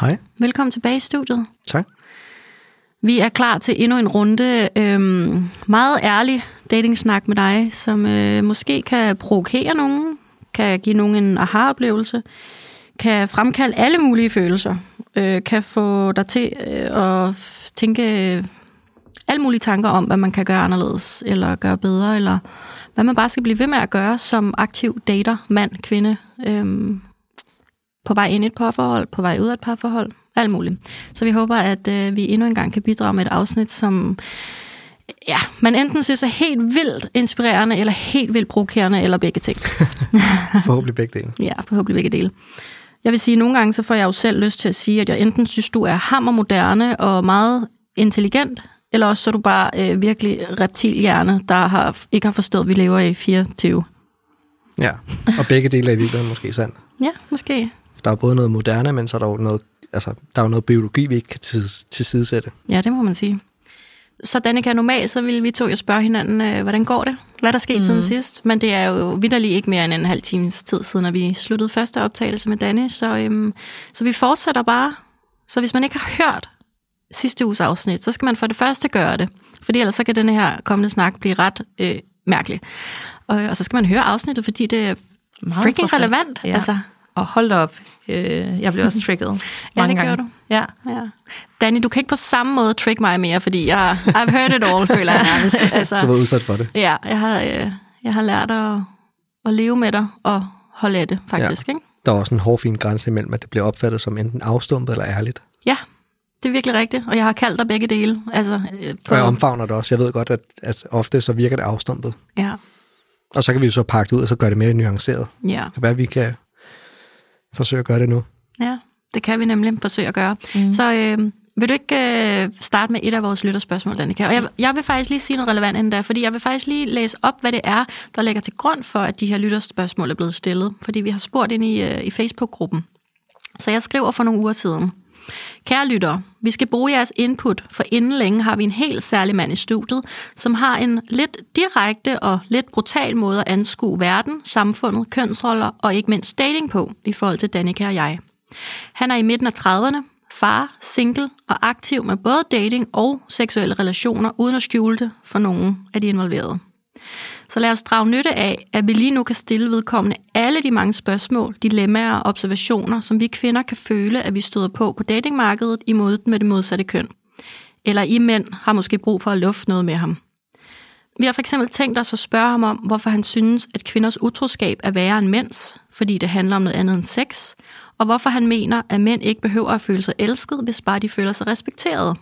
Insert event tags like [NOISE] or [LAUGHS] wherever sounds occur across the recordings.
Hej. Velkommen tilbage i studiet. Tak. Vi er klar til endnu en runde øhm, meget ærlig datingsnak med dig, som øh, måske kan provokere nogen, kan give nogen en aha-oplevelse, kan fremkalde alle mulige følelser, øh, kan få dig til øh, at tænke alle mulige tanker om, hvad man kan gøre anderledes, eller gøre bedre, eller hvad man bare skal blive ved med at gøre som aktiv dater, mand, kvinde, øhm, på vej ind i et parforhold, på vej ud af et parforhold, alt muligt. Så vi håber, at øh, vi endnu en gang kan bidrage med et afsnit, som ja, man enten synes er helt vildt inspirerende, eller helt vildt provokerende, eller begge ting. [LAUGHS] Forhåbentlig begge dele. Ja, forhåbentlig begge dele. Jeg vil sige, at nogle gange så får jeg jo selv lyst til at sige, at jeg enten synes, du er hammermoderne og meget intelligent, eller også så er du bare øh, virkelig reptilhjerne, der har, ikke har forstået, at vi lever i 24. Ja, og begge dele er i virkeligheden måske sandt. Ja, måske. Der er både noget moderne, men så er der jo noget, altså, der er jo noget biologi, vi ikke kan tilsidesætte. Ja, det må man sige. Så Danika, normalt så ville vi to jo spørge hinanden, øh, hvordan går det? Hvad er der sket mm. siden sidst? Men det er jo vidderligt ikke mere end en halv times tid siden, at vi sluttede første optagelse med Danne. Så, øhm, så vi fortsætter bare. Så hvis man ikke har hørt sidste uges afsnit, så skal man for det første gøre det. Fordi ellers så kan den her kommende snak blive ret øh, mærkelig. Og, og så skal man høre afsnittet, fordi det er Meget freaking relevant. Ja. Altså. Og hold da op, øh, jeg blev også [LAUGHS] trigget mange ja, det gange. du. Ja. ja. Danny, du kan ikke på samme måde trick mig mere, fordi jeg, I've heard it all, føler jeg nærmest. [LAUGHS] Altså, du var udsat for det. Ja, jeg har, øh, jeg har lært at, at leve med dig og holde af det, faktisk. Ja. Ikke? Der er også en hårfin grænse imellem, at det bliver opfattet som enten afstumpet eller ærligt. Ja, det er virkelig rigtigt, og jeg har kaldt dig begge dele. Altså, øh, på... Og jeg omfavner det også. Jeg ved godt, at, at ofte så virker det afstumpet. Ja. Og så kan vi så pakke det ud, og så gøre det mere nuanceret. Ja. Det kan være, vi kan forsøge at gøre det nu. Ja, det kan vi nemlig forsøge at gøre. Mm. Så øh, vil du ikke øh, starte med et af vores lytterspørgsmål, Danika? Og jeg, jeg vil faktisk lige sige noget relevant inden der, fordi jeg vil faktisk lige læse op, hvad det er, der ligger til grund for, at de her lytterspørgsmål er blevet stillet. Fordi vi har spurgt ind i, øh, i Facebook-gruppen. Så jeg skriver for nogle uger siden. Kære lyttere, vi skal bruge jeres input, for inden længe har vi en helt særlig mand i studiet, som har en lidt direkte og lidt brutal måde at anskue verden, samfundet, kønsroller og ikke mindst dating på i forhold til Danika og jeg. Han er i midten af 30'erne, far, single og aktiv med både dating og seksuelle relationer, uden at skjule det for nogen af de involverede. Så lad os drage nytte af, at vi lige nu kan stille vedkommende alle de mange spørgsmål, dilemmaer og observationer, som vi kvinder kan føle, at vi støder på på datingmarkedet i mødet med det modsatte køn. Eller I mænd har måske brug for at lufte noget med ham. Vi har for eksempel tænkt os at spørge ham om, hvorfor han synes, at kvinders utroskab er værre end mænds, fordi det handler om noget andet end sex, og hvorfor han mener, at mænd ikke behøver at føle sig elsket, hvis bare de føler sig respekteret.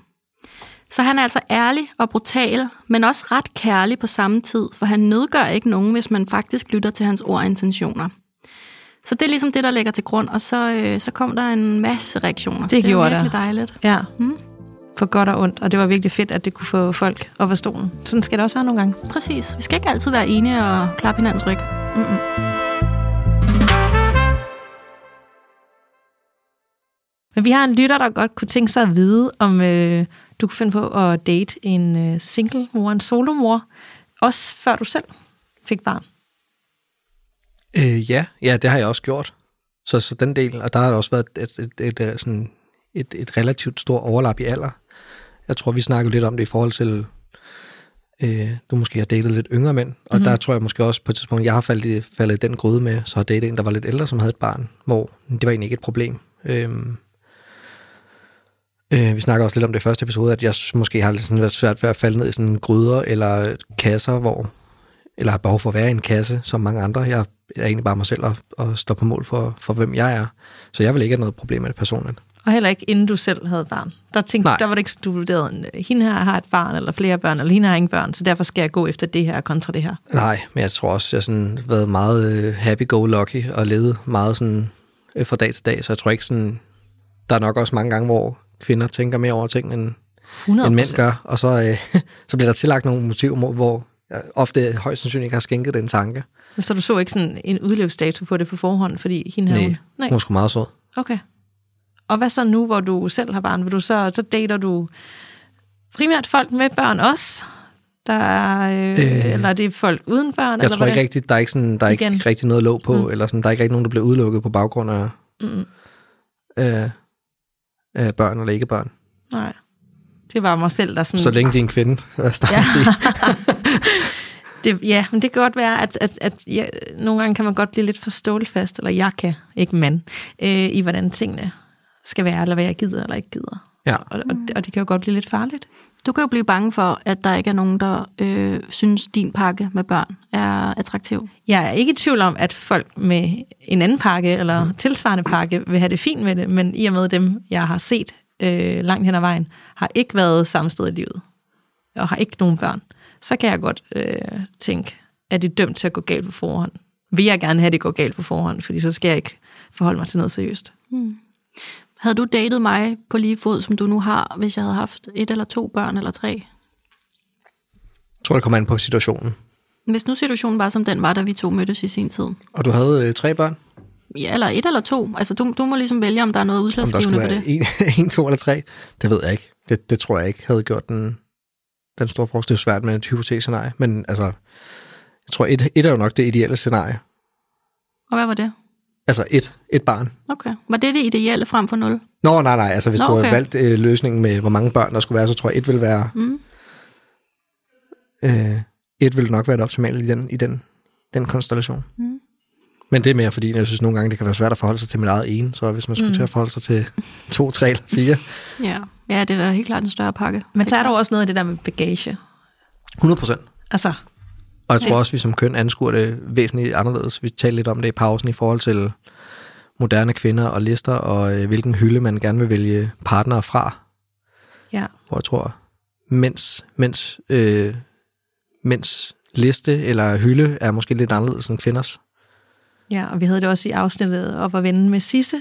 Så han er altså ærlig og brutal, men også ret kærlig på samme tid, for han nedgør ikke nogen, hvis man faktisk lytter til hans ord og intentioner. Så det er ligesom det, der ligger til grund, og så, øh, så kom der en masse reaktioner. Det, det gjorde det. virkelig dejligt. Ja, hmm? for godt og ondt, og det var virkelig fedt, at det kunne få folk op af stolen. Sådan skal det også være nogle gange. Præcis. Vi skal ikke altid være enige og klappe hinandens ryg. Mm-mm. Men vi har en lytter, der godt kunne tænke sig at vide, om øh, du kunne finde på at date en øh, single mor, en solomor, også før du selv fik barn. Øh, ja, ja, det har jeg også gjort. Så, så den del, og der har også været et, et, et, et, sådan et, et relativt stort overlap i alder. Jeg tror, vi snakkede lidt om det i forhold til, øh, du måske har datet lidt yngre mænd, og mm-hmm. der tror jeg måske også på et tidspunkt, jeg har faldet i, faldet den gryde med, så har datet en, der var lidt ældre, som havde et barn, hvor det var egentlig ikke et problem. Øh, Øh, vi snakker også lidt om det første episode, at jeg måske har lidt sådan været svært ved at falde ned i sådan gryder eller kasser, hvor, eller har behov for at være i en kasse, som mange andre. Jeg er egentlig bare mig selv og, og står på mål for, for, hvem jeg er. Så jeg vil ikke have noget problem med det personligt. Og heller ikke inden du selv havde barn. Der, tænkte, Nej. der var det ikke, du vurderede, hende her har et barn, eller flere børn, eller hende har ingen børn, så derfor skal jeg gå efter det her kontra det her. Nej, men jeg tror også, jeg har sådan været meget uh, happy-go-lucky og levet meget sådan uh, fra dag til dag, så jeg tror ikke sådan, der er nok også mange gange, hvor kvinder tænker mere over ting, end, 100 end mænd gør, og så, øh, [LAUGHS] så bliver der tillagt nogle motiver, hvor- jeg ofte højst sandsynligt ikke har skænket den tanke. Så du så ikke sådan en udløbsdato på det på forhånd, fordi hende havde Nej, hun- Nej. hun sgu meget sød. Okay. Og hvad så nu, hvor du selv har barn? Vil du så, så dater du primært folk med børn også? Der er, øh, øh, eller er det folk uden børn? Jeg eller tror ikke hvordan? rigtigt, der er ikke, sådan, der er ikke rigtig noget låg på, mm. eller sådan, der er ikke rigtig nogen, der bliver udelukket på baggrund af Mm, øh, øh, børn eller ikke børn. nej. Det var mig selv, der sådan... Så længe de er en kvinde. Ja. [LAUGHS] Det, ja, men det kan godt være, at, at, at ja, nogle gange kan man godt blive lidt for stålfast, eller jeg kan, ikke mand, øh, i hvordan tingene skal være, eller hvad jeg gider eller ikke gider. Ja. Og, og, og det kan jo godt blive lidt farligt. Du kan jo blive bange for, at der ikke er nogen, der øh, synes, din pakke med børn er attraktiv. Jeg er ikke i tvivl om, at folk med en anden pakke, eller tilsvarende pakke, vil have det fint med det, men i og med dem, jeg har set øh, langt hen ad vejen, har ikke været samme sted i livet, og har ikke nogen børn, så kan jeg godt øh, tænke, at det er dømt til at gå galt på forhånd. Vil jeg gerne have, at det går galt på forhånd, fordi så skal jeg ikke forholde mig til noget seriøst. Havde du datet mig på lige fod, som du nu har, hvis jeg havde haft et eller to børn eller tre? Jeg tror, det kommer an på situationen. Hvis nu situationen var, som den var, da vi to mødtes i sin tid. Og du havde øh, tre børn? Ja, eller et eller to. Altså, du, du må ligesom vælge, om der er noget udslagsgivende på det. en, [LAUGHS] en, to eller tre? Det ved jeg ikke. Det, det tror jeg ikke havde gjort den, den store forskel. Det er svært med et hypotese-scenarie. Men altså, jeg tror, et, et er jo nok det ideelle scenarie. Og hvad var det? Altså et, et barn. Okay. Var det det ideelle frem for nul? Nå, nej, nej. Altså, hvis Nå, Nå, du havde okay. valgt øh, løsningen med, hvor mange børn der skulle være, så tror jeg, et vil være... Mm. Øh, et vil nok være det optimale i den, i den, den konstellation. Mm. Men det er mere, fordi jeg synes nogle gange, det kan være svært at forholde sig til mit eget ene. Så hvis man skulle Mm. til at forholde sig til [LAUGHS] to, tre eller fire, Ja. ja, det er da helt klart en større pakke. Men så er klart. der jo også noget af det der med bagage. 100 procent. Altså, Og jeg tror Ja. også, vi som køn anskuer det væsentligt anderledes. Vi talte lidt om det i pausen i forhold til moderne kvinder og lister, og øh, hvilken hylde man gerne vil vælge partnere fra. ja. Hvor jeg tror, mens, mens, øh, mens liste eller hylde er måske lidt anderledes end kvinders. Ja, og vi havde det også i afsnittet op at vende med Sisse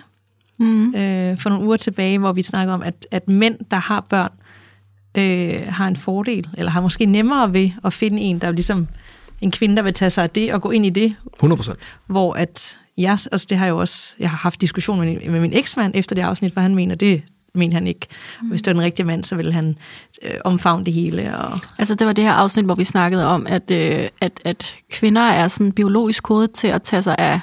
Mm. øh, for nogle uger tilbage, hvor vi snakker om, at, at mænd, der har børn, øh, har en fordel, eller har måske nemmere ved at finde en, der er ligesom en kvinde, der vil tage sig af det og gå ind i det, 100 procent. hvor at jeg, altså det har jeg jo også, jeg har haft diskussion med, med min eksmand efter det afsnit, for han mener, det mener han ikke. Og hvis det var den rigtige mand, så ville han øh, omfavne det hele. Og, Altså, det var det her afsnit, hvor vi snakkede om, at, øh, at, at kvinder er sådan biologisk kodet til at tage sig af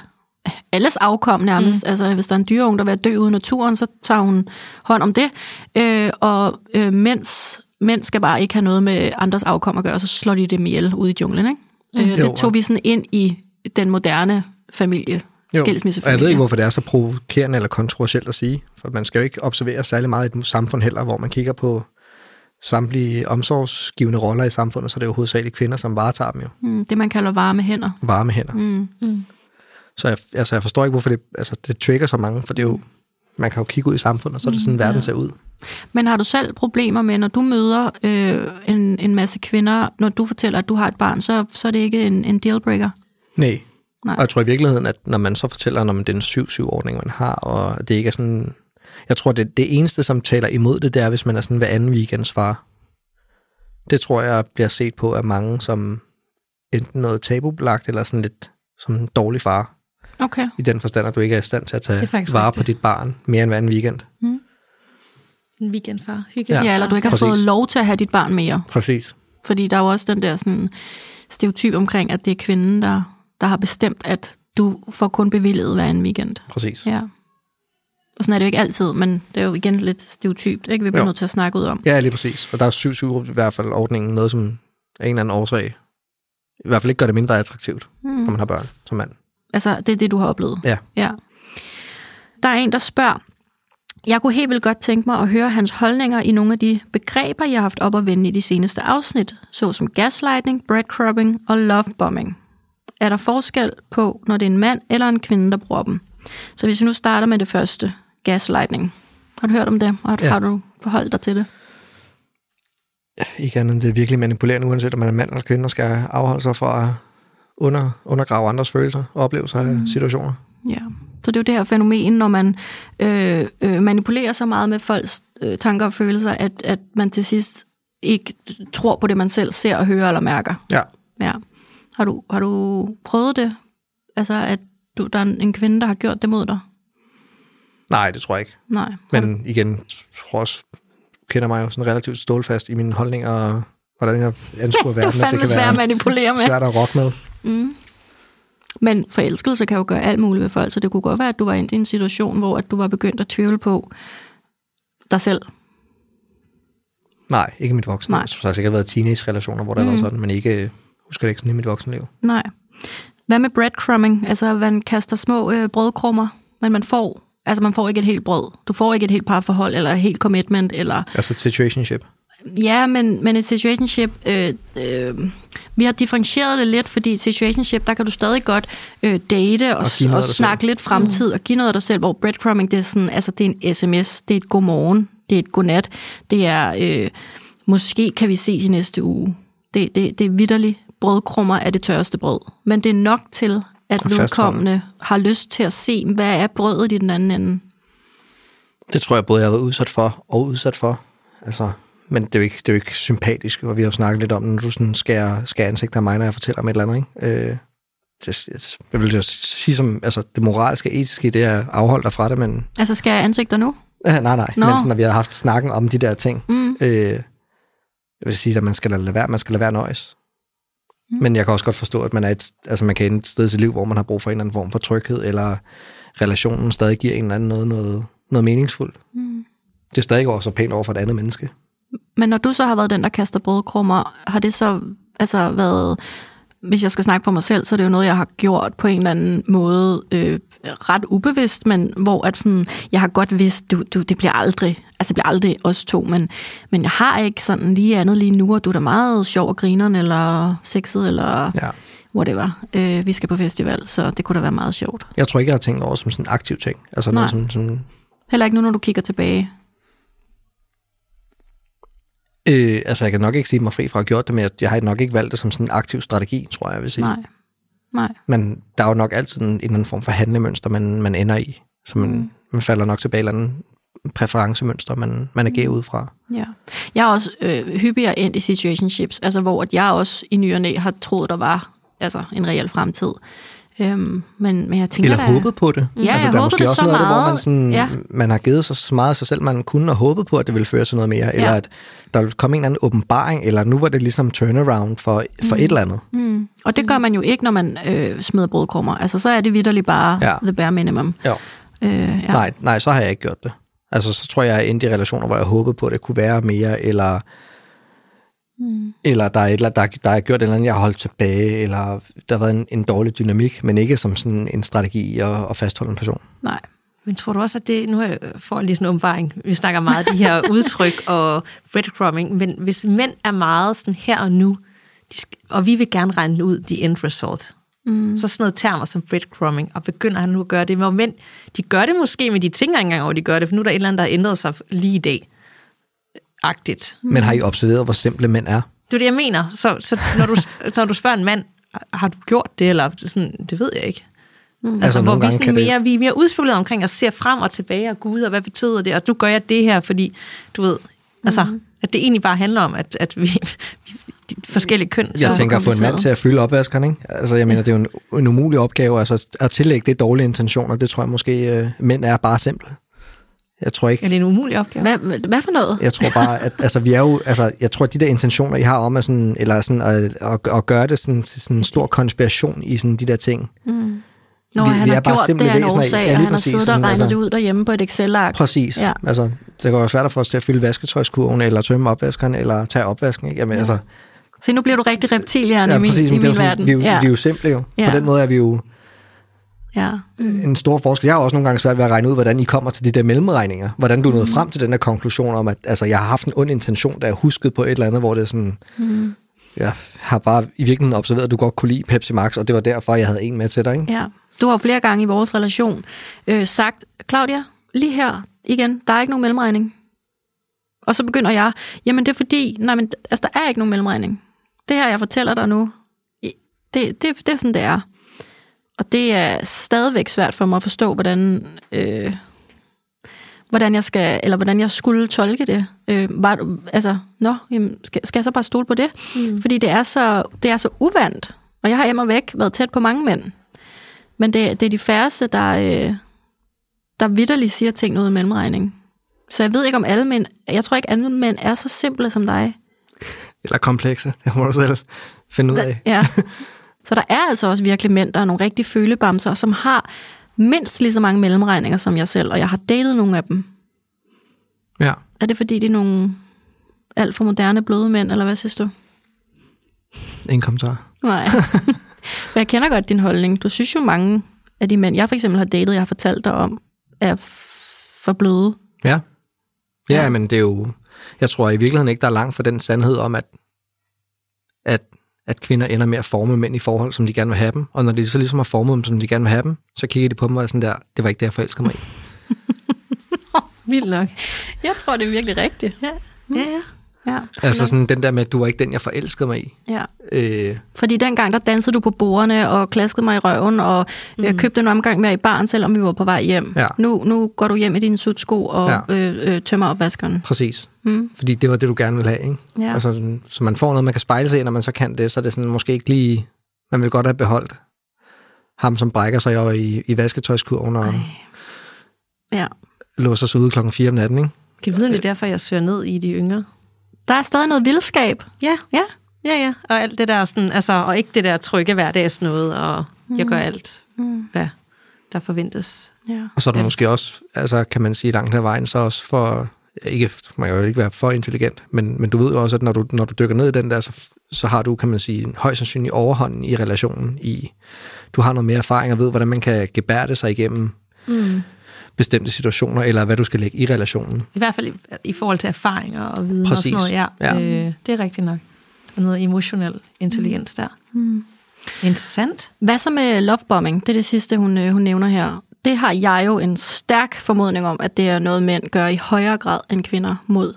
alles afkom nærmest. Mm. Altså, hvis der er en dyreunge, der vil dø ude i naturen, så tager hun hånd om det. Øh, og øh, mens mænd skal bare ikke have noget med andres afkom at gøre, så slår de dem ihjel ude i junglen, ikke? Mm. Øh, Jo, det tog vi sådan ind i den moderne familie, Og jeg ved ikke, hvorfor det er så provokerende eller kontroversielt at sige. For man skal jo ikke observere særlig meget i et samfund heller, hvor man kigger på samtlige omsorgsgivende roller i samfundet, så det er jo hovedsageligt kvinder, som varetager dem jo. Mm, det, man kalder varme hænder. Varme hænder. Mm. mm. Så jeg, altså, jeg forstår ikke, hvorfor det, altså, det trigger så mange, for det er jo, man kan jo kigge ud i samfundet, og så er det sådan, verden ser ud. Men har du selv problemer med, når du møder øh, en, en masse kvinder, når du fortæller, at du har et barn, så, så er det ikke en, en dealbreaker? Nej. Nej. Og jeg tror i virkeligheden, at når man så fortæller, når man det er en 7-7-ordning, man har, og det ikke er sådan... Jeg tror, det, det eneste, som taler imod det, det er, hvis man er sådan hver anden weekends far. Det tror jeg bliver set på af mange som enten noget tabubelagt, eller sådan lidt som en dårlig far. Okay. I den forstand, at du ikke er i stand til at tage vare rigtigt. på dit barn mere end hver anden weekend. En weekendfar. Hygge. Ja, ja eller du ikke har præcis. fået lov til at have dit barn mere. Præcis. Fordi der er jo også den der sådan, stereotyp omkring, at det er kvinden, der, der har bestemt, at du får kun bevillet hver en weekend. Præcis. Ja. Og sådan er det jo ikke altid, men det er jo igen lidt stereotypt, ikke? Vi bliver Jo. nødt til at snakke ud om. Ja, lige præcis. Og der er 7-7 i hvert fald ordningen noget, som af en eller anden årsag i hvert fald ikke gør det mindre attraktivt, Mm. når man har børn som mand. Altså, det er det, du har oplevet? Ja. ja. Der er en, der spørger, jeg kunne helt vildt godt tænke mig at høre hans holdninger i nogle af de begreber, jeg har haft op at vende i de seneste afsnit, såsom gaslighting, breadcrumbing og lovebombing. Er der forskel på, når det er en mand eller en kvinde, der bruger dem? Så hvis vi nu starter med det første, gaslighting. Har du hørt om det? Har, ja. Ja. har du forholdt dig til det? Ikke andet end det er virkelig manipulerende, uanset om man er mand eller kvinde, og skal afholde sig fra at under, undergrave andres følelser og oplevelser af situationer. Ja. Så det er jo det her fænomen, når man øh, øh, manipulerer så meget med folks øh, tanker og følelser, at, at man til sidst ikke tror på det, man selv ser og hører eller mærker. Ja. Ja. Har du, har du prøvet det? Altså, at du, der er en, kvinde, der har gjort det mod dig? Nej, det tror jeg ikke. Nej. Du- Men igen, jeg tror også, du kender mig jo sådan relativt stålfast i mine holdninger, og hvordan jeg anskuer Du er verden. at fandme svær at manipulere med. svært at rokke med. Men forelskelse kan jo gøre alt muligt ved folk, så det kunne godt være, at du var inde i en situation, hvor at du var begyndt at tvivle på dig selv. Nej, ikke i mit voksenliv. Nej. Så har sikkert været teenage-relationer, hvor der mm. har været sådan, men ikke, husker det ikke sådan i mit voksenliv. Nej. Hvad med breadcrumbing? Altså, man kaster små øh, brødkrummer, men man får, altså man får ikke et helt brød. Du får ikke et helt parforhold, eller et helt commitment, eller Altså situationship. Ja, men, men et situationship, øh, øh, vi har differentieret det lidt, fordi situationship, der kan du stadig godt øh, date og, Og og, snakke lidt fremtid og give noget af dig selv, hvor breadcrumbing, det er sådan, altså det er en sms, det er et godmorgen, det er et godnat, det er, øh, måske kan vi ses i næste uge. Det, det, det er vidderligt, brødkrummer er det tørreste brød, men det er nok til, at vedkommende har lyst til at se, hvad er brødet i den anden ende. Det tror jeg både, jeg har været udsat for og udsat for. Altså, men det er, jo ikke, det er jo ikke sympatisk, og vi har jo snakket lidt om, når du sådan skærer, skærer ansigt af mig, når jeg fortæller om et eller andet. Ikke? Øh, det, jeg- jeg vil jo sige som, altså det moralske og etiske, det er afholdt dig fra det, men Altså, skal jeg ansigter nu? nej, [LAUGHS] nej, nej. Nå. Men sådan, når vi har haft snakken om de der ting, Mm. øh, jeg vil sige, at man skal lade være, man skal lade være nøjes. Mm. Men jeg kan også godt forstå, at man er et, altså man kan ende et sted i sit liv, hvor man har brug for en eller anden form for tryghed, eller relationen stadig giver en eller anden noget, noget, noget meningsfuldt. Mm. Det er stadig også pænt over for et andet menneske. Men når du så har været den, der kaster brødkrummer, har det så altså været, hvis jeg skal snakke for mig selv, så er det jo noget, jeg har gjort på en eller anden måde øh, ret ubevidst, men hvor at sådan, jeg har godt vidst, du, du, det bliver aldrig, altså det bliver aldrig os to, men, men jeg har ikke sådan lige andet lige nu, og du er da meget sjov og grineren, eller sexet, eller Ja. whatever. Øh, vi skal på festival, så det kunne da være meget sjovt. Jeg tror ikke, jeg har tænkt over som sådan en aktiv ting. Altså noget Nej. som, som Heller ikke nu, når du kigger tilbage. Øh, altså jeg kan nok ikke sige mig fri fra at have gjort det, men jeg, jeg har nok ikke valgt det som sådan en aktiv strategi, tror jeg, jeg vil sige. Nej. Nej. Men der er jo nok altid en, en eller anden form for handlemønster, man, man ender i. Så man, mm. man falder nok tilbage i et eller andet præferencemønster, man, man agerer ud fra. Ja. Jeg er også øh, hyppigere endt i situationships, altså hvor at jeg også i ny og næ har troet, der var altså, en reel fremtid. Øhm, men, men jeg tænker Eller da, håbet på det. Ja, jeg der er håbede måske det så noget af det, hvor man, meget. sådan, Ja. man har givet sig så meget af sig selv, man kunne, og håbet på, at det ville føre til noget mere. Eller at der ville komme en eller anden åbenbaring, eller nu var det ligesom turnaround for, for Mm. et eller andet. Mm. Og det gør man jo ikke, når man øh, smider brødkrummer. Altså, så er det vidderligt bare Ja. the bare minimum. Jo. Øh, ja. Nej, nej, så har jeg ikke gjort det. Altså, så tror jeg, jeg er endt i relationer, hvor jeg håbede på, at det kunne være mere, eller, mm. eller der er, et, eller- der, der er gjort et eller andet, jeg har holdt tilbage, eller der har været en, en dårlig dynamik, men ikke som sådan en strategi at, at fastholde en person. Nej. Men tror du også, at det... Nu har jeg får lige sådan en åbenbaring. Vi snakker meget af de her [LAUGHS] udtryk og breadcrumbing, men hvis mænd er meget sådan her og nu, de skal, og vi vil gerne regne ud the end result, mm. så sådan noget termer som breadcrumbing, og begynder han nu at gøre det. Men mænd, de gør det måske, men de tænker ikke engang over, at de gør det, for nu er der et eller andet, der har ændret sig lige i dag. Agtigt. Men har I observeret, hvor simple mænd er? Det er det, jeg mener. Så, så når, du, [LAUGHS] så når du spørger en mand, har du gjort det, eller sådan, det ved jeg ikke. Mm. Altså, altså hvor vi, sådan kan det- mere, vi er mere udspekuleret omkring at se frem og tilbage, og gud, og hvad betyder det, og nu gør jeg det her, fordi, du ved, altså, Mhm. at det egentlig bare handler om, at, at vi, de forskellige køn. Jeg så- tænker at få en mand til at fylde opvaskeren, ikke? Altså, jeg mener, det er jo en, en umulig opgave. Altså, at tillægge det dårlige intentioner, det tror jeg måske, øh, mænd er bare simple. Jeg tror ikke, Er det en umulig opgave? Hvad, hvad for noget? Jeg tror bare, at altså, vi er jo, altså, jeg tror, at de der intentioner, I har om at, sådan, eller sådan, at, at, at gøre det sådan, til sådan en stor konspiration i sådan de der ting. Når vi- han vi har er bare gjort det af en årsag, Ja, og han har præcis, siddet og sådan, regnet altså. det ud derhjemme på et Excel-ark. Præcis. Ja. Altså, det kan være svært få os til at fylde vasketøjskurven, eller tømme opvaskeren, eller tage opvasken. Ikke? Jamen, ja. altså, Se, nu bliver du rigtig reptilian ja, i min, præcis, i er min jo sådan, verden. vi, ja. vi er jo simple jo. Ja. På den måde er vi jo ja. en stor forskel. Jeg har også nogle gange svært ved at regne ud, hvordan I kommer til de der mellemregninger. Hvordan du nåede frem til den der konklusion om, at altså, jeg har haft en ond intention, da jeg huskede på et eller andet, hvor det er sådan... Mm. Jeg har bare i virkeligheden observeret, at du godt kunne lide Pepsi Max, og det var derfor, jeg havde en med til dig. Ikke? Ja. Du har flere gange i vores relation øh, sagt, Claudia, lige her igen, der er ikke nogen mellemregning. Og så begynder jeg, jamen det er fordi, nej, men altså, der er ikke nogen mellemregning. Det her, jeg fortæller dig nu, det, det, det er sådan, det er. Og det er stadigvæk svært for mig at forstå, hvordan, øh, hvordan jeg skal, eller hvordan jeg skulle tolke det. Øh, var, altså, nå, jamen, skal, skal jeg så bare stole på det? Mm. Fordi det er, så, det er så uvandt. Og jeg har hjemme væk været tæt på mange mænd. Men det, det er de færreste, der, øh, der vidderligt siger ting uden mellemregning. Så jeg ved ikke om alle mænd, jeg tror ikke alle mænd er så simple som dig. Eller komplekse. Det må du selv finde ud af. Ja. [LAUGHS] Så der er altså også virkelig mænd, der er nogle rigtig følebamser, som har mindst lige så mange mellemregninger som jeg selv, og jeg har datet nogle af dem. Ja. Er det fordi, det er nogle alt for moderne bløde mænd, eller hvad synes du? Ingen kommentar. Nej. [LAUGHS] Så jeg kender godt din holdning. Du synes jo mange af de mænd, jeg for eksempel har datet, jeg har fortalt dig om, er for bløde. Ja. Ja, Ja. men det er jo... Jeg tror i virkeligheden ikke, der er langt fra den sandhed om, at, at, kvinder ender med at forme mænd i forhold, som de gerne vil have dem. Og når de så ligesom har formet dem, som de gerne vil have dem, så kigger de på dem og er sådan der, det var ikke det, jeg forelskede mig i. [LAUGHS] Vildt nok. Jeg tror, det er virkelig rigtigt. Ja, ja, ja. Ja. Altså sådan den der med, at du var ikke den, jeg forelskede mig i. ja. Øh, Fordi dengang, der dansede du på bordene og klaskede mig i røven, og mm. jeg købte en omgang med i barn, selvom vi var på vej hjem. Ja. Nu, nu går du hjem i dine sutsko og ja. Øh, øh, tømmer opvaskeren. præcis. Mm. Fordi det var det, du gerne ville have, ikke? Ja. Altså, så man får noget, man kan spejle sig i, når man så kan det, så er det sådan måske ikke lige... Man vil godt have beholdt ham, som brækker sig over i, i vasketøjskurven og Ej. Ja. låser sig ude klokken 4 om natten, ikke? Kan vi vide, om det er derfor, jeg søger ned i de yngre? Der er stadig noget vildskab. Ja, Ja. ja, ja. Og alt det der sådan, altså, og ikke det der trygge hverdags noget, og mm. jeg gør alt, Mm. hvad der forventes. ja. Og så er du Ja. måske også, altså kan man sige langt ad vejen, så også for, ikke, man kan jo ikke være for intelligent, men, men du ved jo også, at når du, når du dykker ned i den der, så, så har du, kan man sige, en højst sandsynlig overhånd i relationen. I, du har noget mere erfaring og ved, hvordan man kan gebærde sig igennem Mm. Bestemte situationer, eller hvad du skal lægge i relationen. I hvert fald i, i forhold til erfaringer og viden Præcis. og sådan noget. Ja, Ja. Øh, det er rigtigt nok. Der er noget emotionel intelligens der. Mm. Interessant. Hvad så med lovebombing? Det er det sidste, hun, øh, hun nævner her. Det har jeg jo en stærk formodning om, at det er noget, mænd gør i højere grad end kvinder mod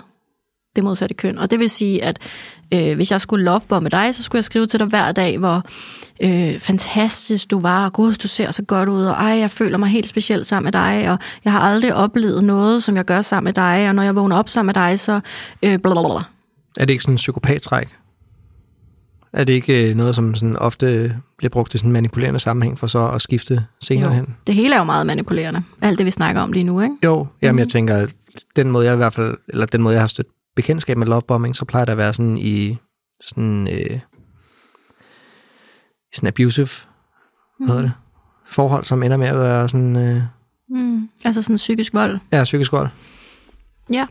det modsatte køn. Og det vil sige, at øh, hvis jeg skulle lovebombe dig, så skulle jeg skrive til dig hver dag, hvor øh, fantastisk du var, og gud, du ser så godt ud, og ej, jeg føler mig helt specielt sammen med dig, og jeg har aldrig oplevet noget, som jeg gør sammen med dig, og når jeg vågner op sammen med dig, så øh, blablabla. Er det ikke sådan en psykopattræk? Er det ikke øh, noget, som sådan ofte bliver brugt i sådan en manipulerende sammenhæng for så at skifte senere Jo. hen? Det hele er jo meget manipulerende. Alt det, vi snakker om lige nu, ikke? Jo, jamen jeg tænker, at den måde jeg i hvert fald, eller den måde jeg har stødt bekendtskab med lovebombing, så plejer det at være sådan i sådan, øh, sådan abusive, hvad hedder det, forhold, som ender med at være sådan, øh, Mm. Altså sådan psykisk vold. ja, psykisk vold. Ja.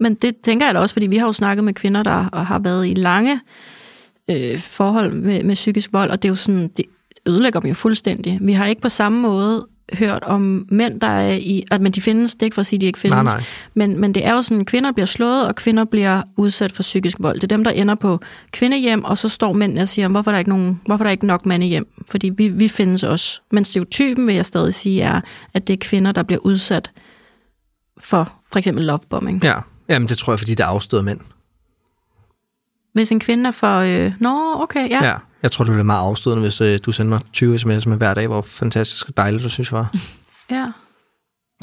Men det tænker jeg da også, fordi vi har jo snakket med kvinder, der har været i lange øh, forhold med, med psykisk vold, og det er jo sådan, det ødelægger dem jo fuldstændig. Vi har ikke på samme måde hørt om mænd, der er i... At, men de findes, det er ikke for at sige, at de ikke findes. Nej, nej. Men, men det er jo sådan, at kvinder bliver slået, og kvinder bliver udsat for psykisk vold. Det er dem, der ender på kvindehjem, og så står mændene og siger, hvorfor er der ikke, nogen, hvorfor er der ikke nok mænd hjem? Fordi vi, vi findes også. Men stereotypen, vil jeg stadig sige, er, at det er kvinder, der bliver udsat for for eksempel lovebombing. Ja, jamen det tror jeg, fordi det er afstøder mænd. Hvis en kvinde er for... Øh, Nå, okay, ja. Ja. Jeg tror, det ville være meget afstødende, hvis øh, du sendte mig 20 sms'er med hver dag, hvor fantastisk og dejligt du synes var. [LAUGHS] ja.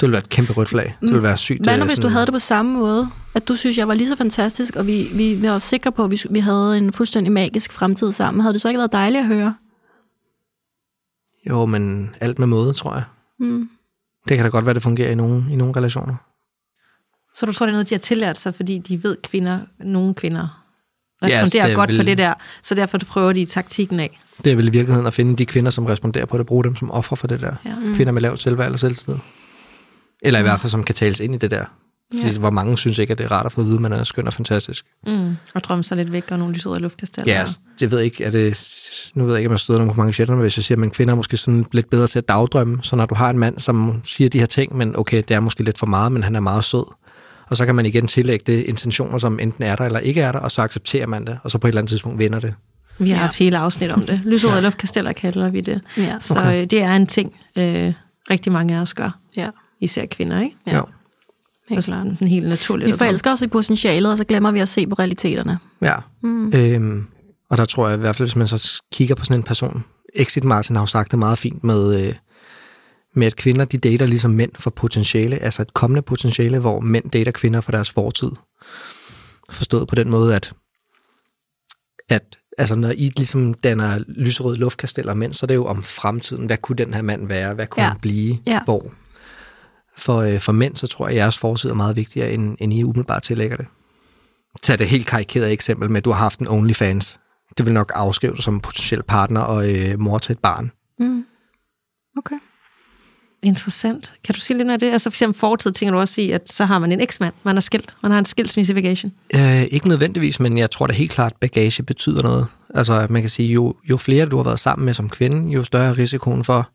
Det ville være et kæmpe rødt flag. Det ville være sygt. Hvad nu, øh, hvis du havde det på samme måde? At du synes, jeg var lige så fantastisk, og vi, vi, vi var sikre på, at vi, vi havde en fuldstændig magisk fremtid sammen. Havde det så ikke været dejligt at høre? Jo, men alt med måde, tror jeg. Mm. Det kan da godt være, det fungerer i nogle, i nogle relationer. Så du tror, det er noget, de har tillært sig, fordi de ved, kvinder, nogle kvinder responderer altså, det er godt vel- på det der, så derfor prøver de taktikken af. Det er vel i virkeligheden at finde de kvinder, som responderer på det, bruge dem som offer for det der. Ja. Mm. Kvinder med lavt selvværd eller selvtid. Eller i hvert fald, som kan tales ind i det der. Fordi Ja. hvor mange synes ikke, at det er rart at få at vide, at man er skøn og fantastisk. Mm. Og drømme sig lidt væk, og nogle lysrøde luftkasteller. Ja, altså, det ved jeg ikke, er det, nu ved jeg ikke, om jeg støder nogle på mange chatterne, hvis jeg siger, at kvinder er måske sådan lidt bedre til at dagdrømme, så når du har en mand, som siger de her ting, men okay, det er måske lidt for meget, men han er meget sød, og så kan man igen tillægge det intentioner, som enten er der eller ikke er der, og så accepterer man det, og så på et eller andet tidspunkt vinder det. Vi har Ja. haft hele afsnit om det. Lysrøde ja. luftkasteller kalder vi det. Ja. Så Okay. øh, det er en ting, øh, rigtig mange af os gør. ja. Især kvinder, ikke? Ja. Jo. Helt Og klart. sådan en helt naturligt. Vi forelsker os i potentialet, og så glemmer vi at se på realiteterne. Ja. Mm. Øhm, og der tror jeg i hvert fald, hvis man så kigger på sådan en person Exit Martin har jo sagt det meget fint med, øh, med at kvinder, de dater ligesom mænd for potentiale, altså et kommende potentiale, hvor mænd dater kvinder for deres fortid. Forstået på den måde, at, at altså når I ligesom danner lyserøde luftkasteller mænd, så er det jo om fremtiden. Hvad kunne den her mand være? Hvad kunne Ja. han blive? Ja. Hvor? For, øh, for mænd, så tror jeg, at jeres fortid er meget vigtigere, end, end I umiddelbart tillægger det. Tag det helt karikerede eksempel med, at du har haft en OnlyFans. Det vil nok afskrive dig som en potentiel partner og øh, mor til et barn. Mm. Okay. Interessant. Kan du sige lidt mere af det? Altså for eksempel fortid, tænker du også i, at så har man en eksmand, man er skilt, man har en skilsmisse i. Øh, ikke nødvendigvis, men jeg tror da helt klart, at bagage betyder noget. Altså man kan sige, jo, jo flere du har været sammen med som kvinde, jo større er risikoen for,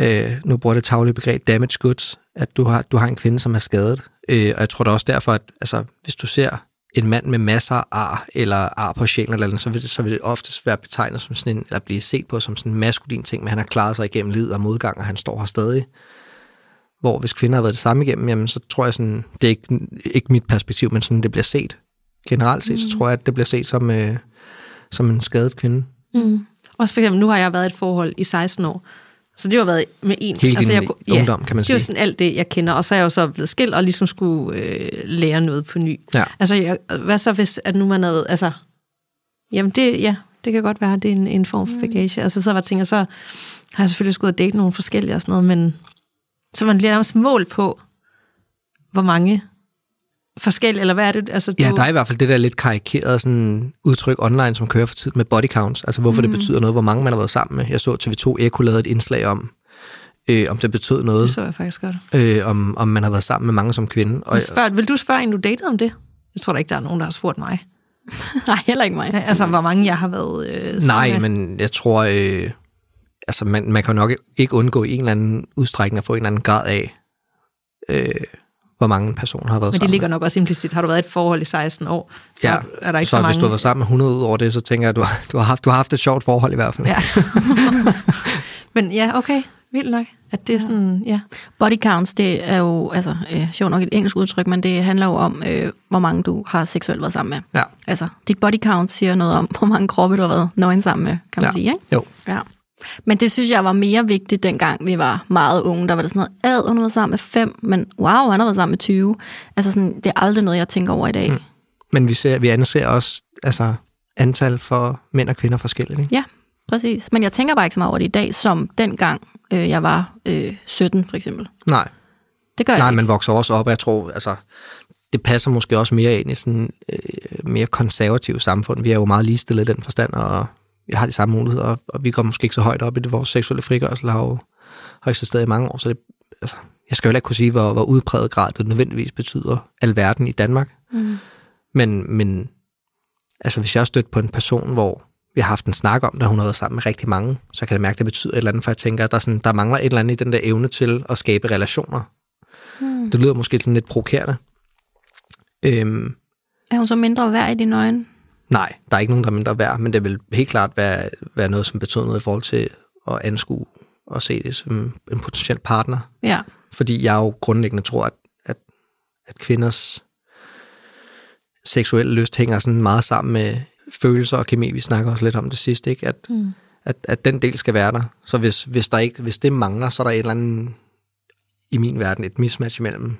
øh, nu bruger det taglige begreb, damage goods, at du har, du har en kvinde, som er skadet. Øh, og jeg tror da også derfor, at altså, hvis du ser en mand med masser af ar, eller ar på sjælen eller andet, så vil, det, så vil det oftest være betegnet som sådan en, eller blive set på som sådan en maskulin ting, men han har klaret sig igennem livet og modgang, og han står her stadig. Hvor hvis kvinder har været det samme igennem, jamen, så tror jeg sådan, det er ikke, ikke mit perspektiv, men sådan det bliver set. Generelt set, mm. så tror jeg, at det bliver set som, øh, som en skadet kvinde. Mm. Også for eksempel, nu har jeg været i et forhold i 16 år, så det har været med en. Hele din jeg, ungdom, kan man Det er jo sige. sådan alt det, jeg kender, og så er jeg jo så blevet skilt og ligesom skulle øh, lære noget på ny. Ja. Altså, jeg, hvad så hvis, at nu man havde, altså, jamen det, ja, det kan godt være, det er en, en form for bagage. Altså, så var jeg tænker, så har jeg selvfølgelig skulle date nogle forskellige og sådan noget, men så man bliver nærmest mål på, hvor mange forskellige, eller hvad er det? Altså, du, Ja, der er i hvert fald det der lidt karikerede sådan, udtryk online, som kører for tid med body counts. Altså hvorfor mm. det betyder noget, hvor mange man har været sammen med. Jeg så TV2 Eko lavede et indslag om, øh, om det betød det noget, så jeg faktisk godt. øh, om, om man har været sammen med mange som kvinde. Og, Spørg, vil du spørge en, du datede om det? Jeg tror da ikke, der er nogen, der har spurgt mig. [LAUGHS] Nej, heller ikke mig. Altså, hvor mange jeg har været øh, nej, med. men jeg tror, øh, altså man, man kan jo nok ikke undgå i en eller anden udstrækning at få en eller anden grad af, øh, hvor mange personer har været Men det sammen ligger nok også implicit. Har du været i et forhold i 16 år, så ja, er der ikke så, så, mange. hvis du har været sammen med 100 ud over det, så tænker jeg, at du, har- du, har, haft, du har haft et sjovt forhold i hvert fald. Ja. [LAUGHS] Men ja, okay. Vildt nok. At det er sådan, ja. Body counts, det er jo, altså, øh, sjovt nok et engelsk udtryk, men det handler jo om, øh, hvor mange du har seksuelt været sammen med. Ja. Altså, dit body count siger noget om, hvor mange kroppe du har været nøgen sammen med, kan man Ja. sige, ikke? Jo. Ja. Men det synes jeg var mere vigtigt, dengang vi var meget unge. Der var det sådan noget, ad, hun har været sammen med fem, men wow, han har været sammen med 20. Altså sådan, det er aldrig noget, jeg tænker over i dag. Mm. Men vi, ser, vi anser også altså, antal for mænd og kvinder forskelligt. Ikke? Ja, præcis. Men jeg tænker bare ikke så meget over det i dag, som dengang øh, jeg var øh, 17, for eksempel. Nej, Det gør jeg Nej ikke. man vokser også op, og jeg tror, altså, det passer måske også mere ind i sådan øh, mere konservativ samfund. Vi er jo meget ligestillet i den forstand, og har de samme muligheder, og, og vi går måske ikke så højt op i det. Vores seksuelle frigørelse har jo har eksisteret i mange år, så det, altså, jeg skal jo ikke kunne sige, hvor, hvor udpræget grad det nødvendigvis betyder alverden i Danmark. Mm. Men, men altså, hvis jeg har stødt på en person, hvor vi har haft en snak om, da hun har været sammen med rigtig mange, så kan jeg mærke, at det betyder et eller andet, for jeg tænker, at der, er sådan, der mangler et eller andet i den der evne til at skabe relationer. Mm. Det lyder måske sådan lidt provokerende. Øhm, Er hun så mindre værd i dine øjne? Nej, der er ikke nogen, der er mindre værd, men det vil helt klart være, være noget, som betyder noget i forhold til at anskue og se det som en potentiel partner. Ja. Fordi jeg jo grundlæggende tror, at, at, at kvinders seksuelle lyst hænger sådan meget sammen med følelser og kemi. Vi snakker også lidt om det sidste, ikke? At, Mm. at, at den del skal være der. Så hvis, hvis, der ikke, hvis det mangler, så er der et eller andet, i min verden, et mismatch imellem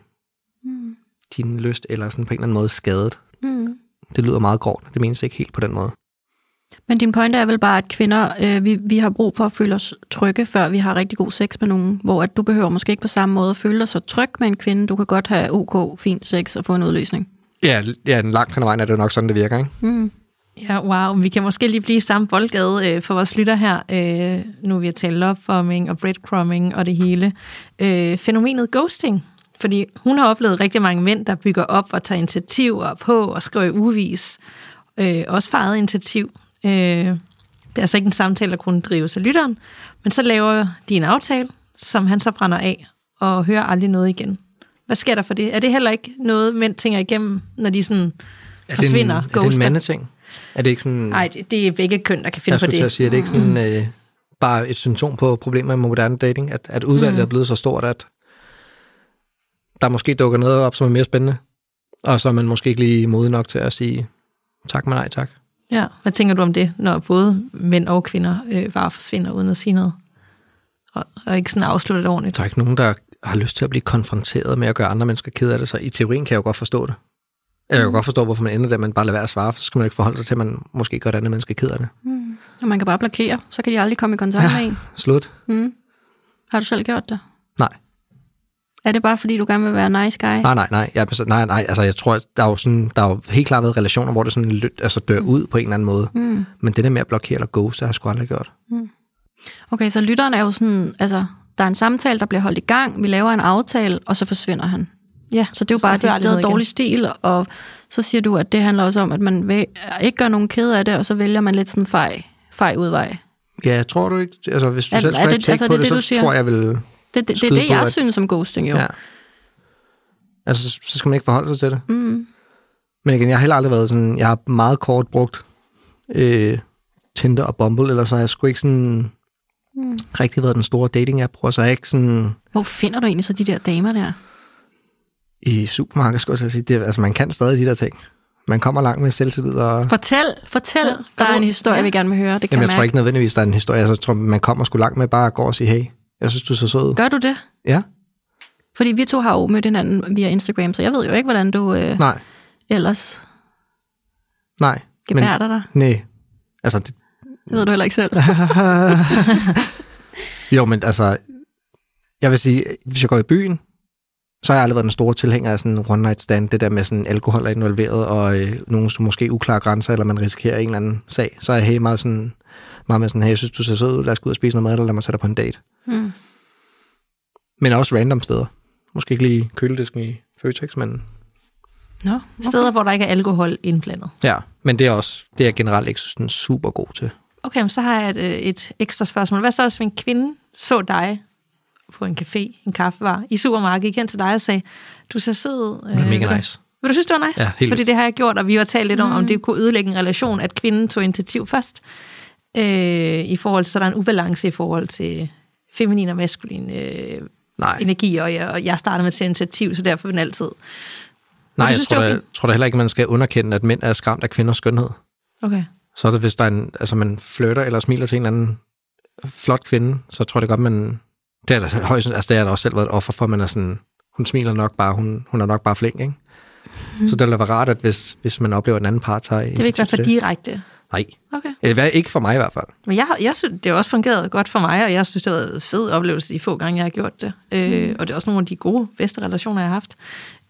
Mm. din lyst, eller sådan på en eller anden måde skadet. Mm. Det lyder meget grovt. Det menes ikke helt på den måde. Men din pointe er vel bare, at kvinder, øh, vi, vi har brug for at føle os trygge, før vi har rigtig god sex med nogen, hvor at du behøver måske ikke på samme måde at føle dig så tryg med en kvinde. Du kan godt have ok, fin sex og få en udløsning. Ja, ja langt hen ad vejen er det jo nok sådan, det virker, ikke? Mm. Ja, wow. Vi kan måske lige blive i samme boldgade øh, for vores lytter her. Øh, nu vi har talt opvarming og breadcrumbing og det hele. Øh, fænomenet ghosting. Fordi hun har oplevet rigtig mange mænd, der bygger op og tager initiativer på og skriver uvis. Øh, også for eget initiativ. Øh, det er altså ikke en samtale, der kunne drives af lytteren. Men så laver de en aftale, som han så brænder af og hører aldrig noget igen. Hvad sker der for det? Er det heller ikke noget, mænd tænker igennem, når de sådan Er forsvinder, det en, er det en mandeting? Er det ikke sådan... Nej, det, det er begge køn, der kan finde jeg på skulle til at det. sige, er det ikke sådan øh, bare et symptom på problemer med moderne dating? At, at udvalget mm. er blevet så stort, at der måske dukker noget op, som er mere spændende, og så er man måske ikke lige modig nok til at sige tak, men nej tak. Ja, hvad tænker du om det, når både mænd og kvinder øh, bare forsvinder uden at sige noget? Og, og ikke sådan afslutte det ordentligt. Der er ikke nogen, der har lyst til at blive konfronteret med at gøre andre mennesker ked af det, så i teorien kan jeg jo godt forstå det. Jeg kan jo godt forstå, hvorfor man ender der, man bare lader være at svare, for så skal man ikke forholde sig til, at man måske gør det andet menneske ked af det. Og man kan bare blokere, så kan de aldrig komme i kontakt ja. med en. Slut. Mm. Har du selv gjort det? Er det bare fordi, du gerne vil være nice guy? Nej, nej, nej. Jeg, nej, nej. Altså, jeg tror, der er jo, sådan, der er jo helt klart været relationer, hvor det sådan lidt, altså dør ud på en eller anden måde. Mm. Men det der med at blokere eller ghost, det har jeg sgu aldrig gjort. Okay, så lytteren er jo sådan, altså, der er en samtale, der bliver holdt i gang, vi laver en aftale, og så forsvinder han. Ja, Så det er jo bare hører de aldrig steder noget igen. dårlig stil, og så siger du, at det handler også om, at man vil, ikke gør nogen kede af det, og så vælger man lidt sådan fej, fej udvej. Ja, tror du ikke? Altså, hvis du Er- selv er skulle have det- altså, på det er det, det, du så siger? tror jeg vil... Det, det, det er det, på, jeg at- synes som ghosting jo. Ja. Altså, så, så skal man ikke forholde sig til det. Mm. Men igen, jeg har heller aldrig været sådan... Jeg har meget kort brugt øh, Tinder og Bumble, eller så har jeg sgu ikke sådan... Mm. rigtig været den store dating-app, bruger, så jeg ikke sådan Hvor finder du egentlig så de der damer der? i supermarkedet, skulle jeg sige. Det, altså, man kan stadig de der ting. Man kommer langt med selvtillid, og Fortæl, fortæl. Ja, der er en historie, ja. vi gerne vil høre. Det kan Jamen, jeg jeg tror mærke. ikke nødvendigvis, der er en historie. Altså, Jeg tror, man kommer sgu langt med bare at gå og sige, hey, jeg synes, du er så sød. Gør du det? Ja, Fordi vi to har jo mødt hinanden via Instagram, så jeg ved jo ikke, hvordan du øh, nej, ellers nej. gebærder dig. Nej, altså, det, Det ved du heller ikke selv. [LAUGHS] jo, men altså, jeg vil sige, hvis jeg går i byen, så har jeg aldrig været den store tilhænger af sådan en one night stand, det der med sådan alkohol er involveret, og øh, nogle som måske uklare grænser, eller man risikerer en eller anden sag. Så er jeg hey, meget, sådan, meget med sådan, hey, jeg synes, du ser sød ud, lad os gå ud og spise noget mad, eller lad mig sætte dig på en date. Mm. Men også random steder. Måske ikke lige køledisken i Føtex, men Nå, okay. Steder, hvor der ikke er alkohol indblandet. ja. Men det er også, det er jeg generelt ikke sådan super god til. Okay, men så har jeg et, øh, et ekstra spørgsmål. Hvad så, hvis en kvinde så dig på en café, en kaffebar, i supermarkedet, gik hen til dig og sagde, du ser sød ud. Det er øh, mega vil du- nice. Vil du synes, det var nice? Ja, helt Fordi det har jeg gjort, og vi har talt lidt om, om det kunne ødelægge en relation, at kvinden tog initiativ først. Øh, I forhold til, så der er en ubalance i forhold til feminin og maskulin øh, Nej, energi, og jeg, og jeg starter med at tage initiativ, så derfor vil den altid... Nej jeg synes, tror, da, tror da heller ikke, man skal underkende, at mænd er skræmt af kvinders skønhed. Okay. Så er det, hvis der er en, altså man flytter eller smiler til en eller anden flot kvinde, så tror jeg det godt, man... Det er der, højst, altså det jeg da også selv været et offer for, man er sådan, hun smiler nok bare, hun, hun er nok bare flink, ikke? Mm. Så det ville være rart, at hvis, hvis man oplever, at en anden part tager Det vil ikke være for direkte. Nej, Okay. Eller ikke for mig i hvert fald. Men jeg, har- jeg synes, det har også fungeret godt for mig, og jeg synes, det har været en fed oplevelse de få gange, jeg har gjort det. Øh, og det er også nogle af de gode, bedste relationer, jeg har haft.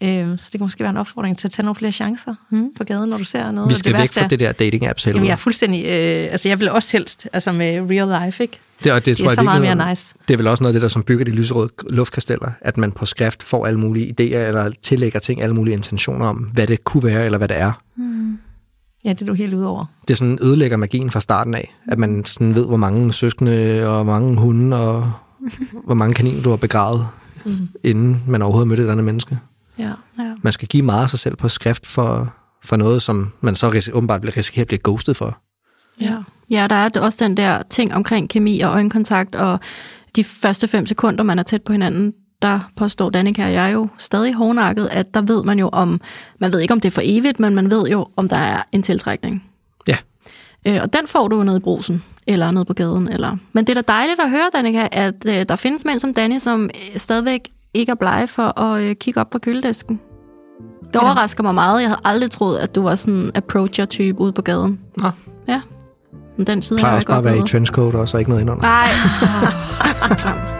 Øh, så det kan måske være en opfordring til at tage nogle flere chancer mm. på gaden, når du ser noget. Vi skal det væk fra det der dating-apps Jamen, jeg er fuldstændig... Øh, altså, jeg vil også helst, altså med real life, ikke? Det, og det, Det tror er jeg så meget mere nice. Det er vel også noget af det, der som bygger de lyserøde luftkasteller, at man på skrift får alle mulige idéer, eller tillægger ting alle mulige intentioner om, hvad det kunne være, eller hvad det er. Ja, det er du helt ude over. det sådan ødelægger magien fra starten af. At man sådan ved, hvor mange søskende og hvor mange hunde og hvor mange kaniner du har begravet, mm. inden man overhovedet mødte et andet menneske. Ja. Ja. Man skal give meget af sig selv på skrift for, for noget, som man så ris- åbenbart bliver risikerer at blive ghostet for. Ja. Ja, der er også den der ting omkring kemi og øjenkontakt, og de første fem sekunder, man er tæt på hinanden, der påstår Danika og jeg jo stadig hårdnakket, at der ved man jo om, man ved ikke om det er for evigt, men man ved jo, om der er en tiltrækning. Ja. Øh, og den får du nede i brusen, eller nede på gaden. Eller. Men det er da dejligt at høre, Danika, at øh, der findes mænd som Danny, som øh, stadigvæk ikke er blege for at øh, kigge op på køledisken. Det Ja. overrasker mig meget. Jeg havde aldrig troet, at du var sådan en approacher-type ude på gaden. Nå, Ja. Men den side plejer har jeg også bare at være i trenchcoat og så ikke noget indenunder. Nej. [LAUGHS] [LAUGHS]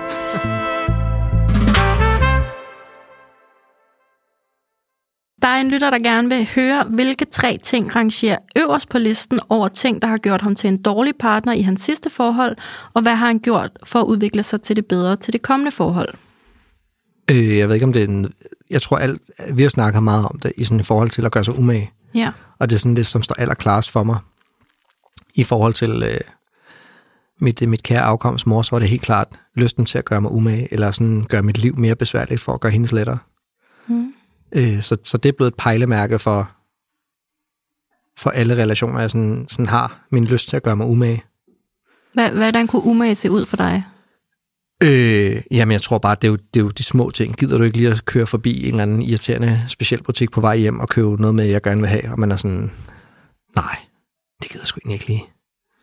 Der er en lytter, der gerne vil høre, hvilke tre ting rangerer øverst på listen over ting, der har gjort ham til en dårlig partner i hans sidste forhold, og hvad har han gjort for at udvikle sig til det bedre til det kommende forhold? Øh, jeg ved ikke, om det er en... Jeg tror, alt, vi har snakket meget om det i sådan i forhold til at gøre sig umage. Ja. Og det er sådan det, som står allerklarest for mig. I forhold til øh, mit, mit kære afkoms mor, så var det helt klart lysten til at gøre mig umage, eller sådan gøre mit liv mere besværligt for at gøre hendes lettere. Mm. Øh, så, så det er blevet et pejlemærke for, for alle relationer, jeg sådan, sådan har. Min lyst til at gøre mig umage. Hvad, hvordan kunne umage se ud for dig? Øh, jamen, jeg tror bare, det er, jo, det er jo de små ting. Gider du ikke lige at køre forbi en eller anden irriterende speciel butik på vej hjem og købe noget med, jeg gerne vil have? Og man er sådan, nej, det gider jeg sgu ikke lige.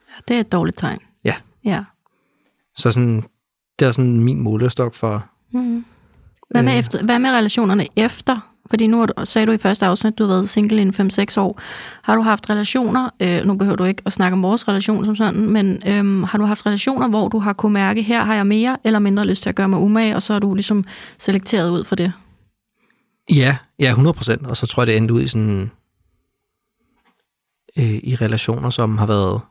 Ja, det er et dårligt tegn. Ja. Ja. Så sådan, det er sådan min målestok for... Mm. Hvad, med Øh. efter, hvad med relationerne efter? Fordi nu du, sagde du i første afsnit, du har været single i 5-6 år. Har du haft relationer, øh, nu behøver du ikke at snakke om vores relation som sådan, men øhm, har du haft relationer, hvor du har kunne mærke, her har jeg mere eller mindre lyst til at gøre mig umage, og så er du ligesom selekteret ud for det? Ja, ja, 100 procent. Og så tror jeg, det endte ud i sådan... Øh, I relationer, som har været...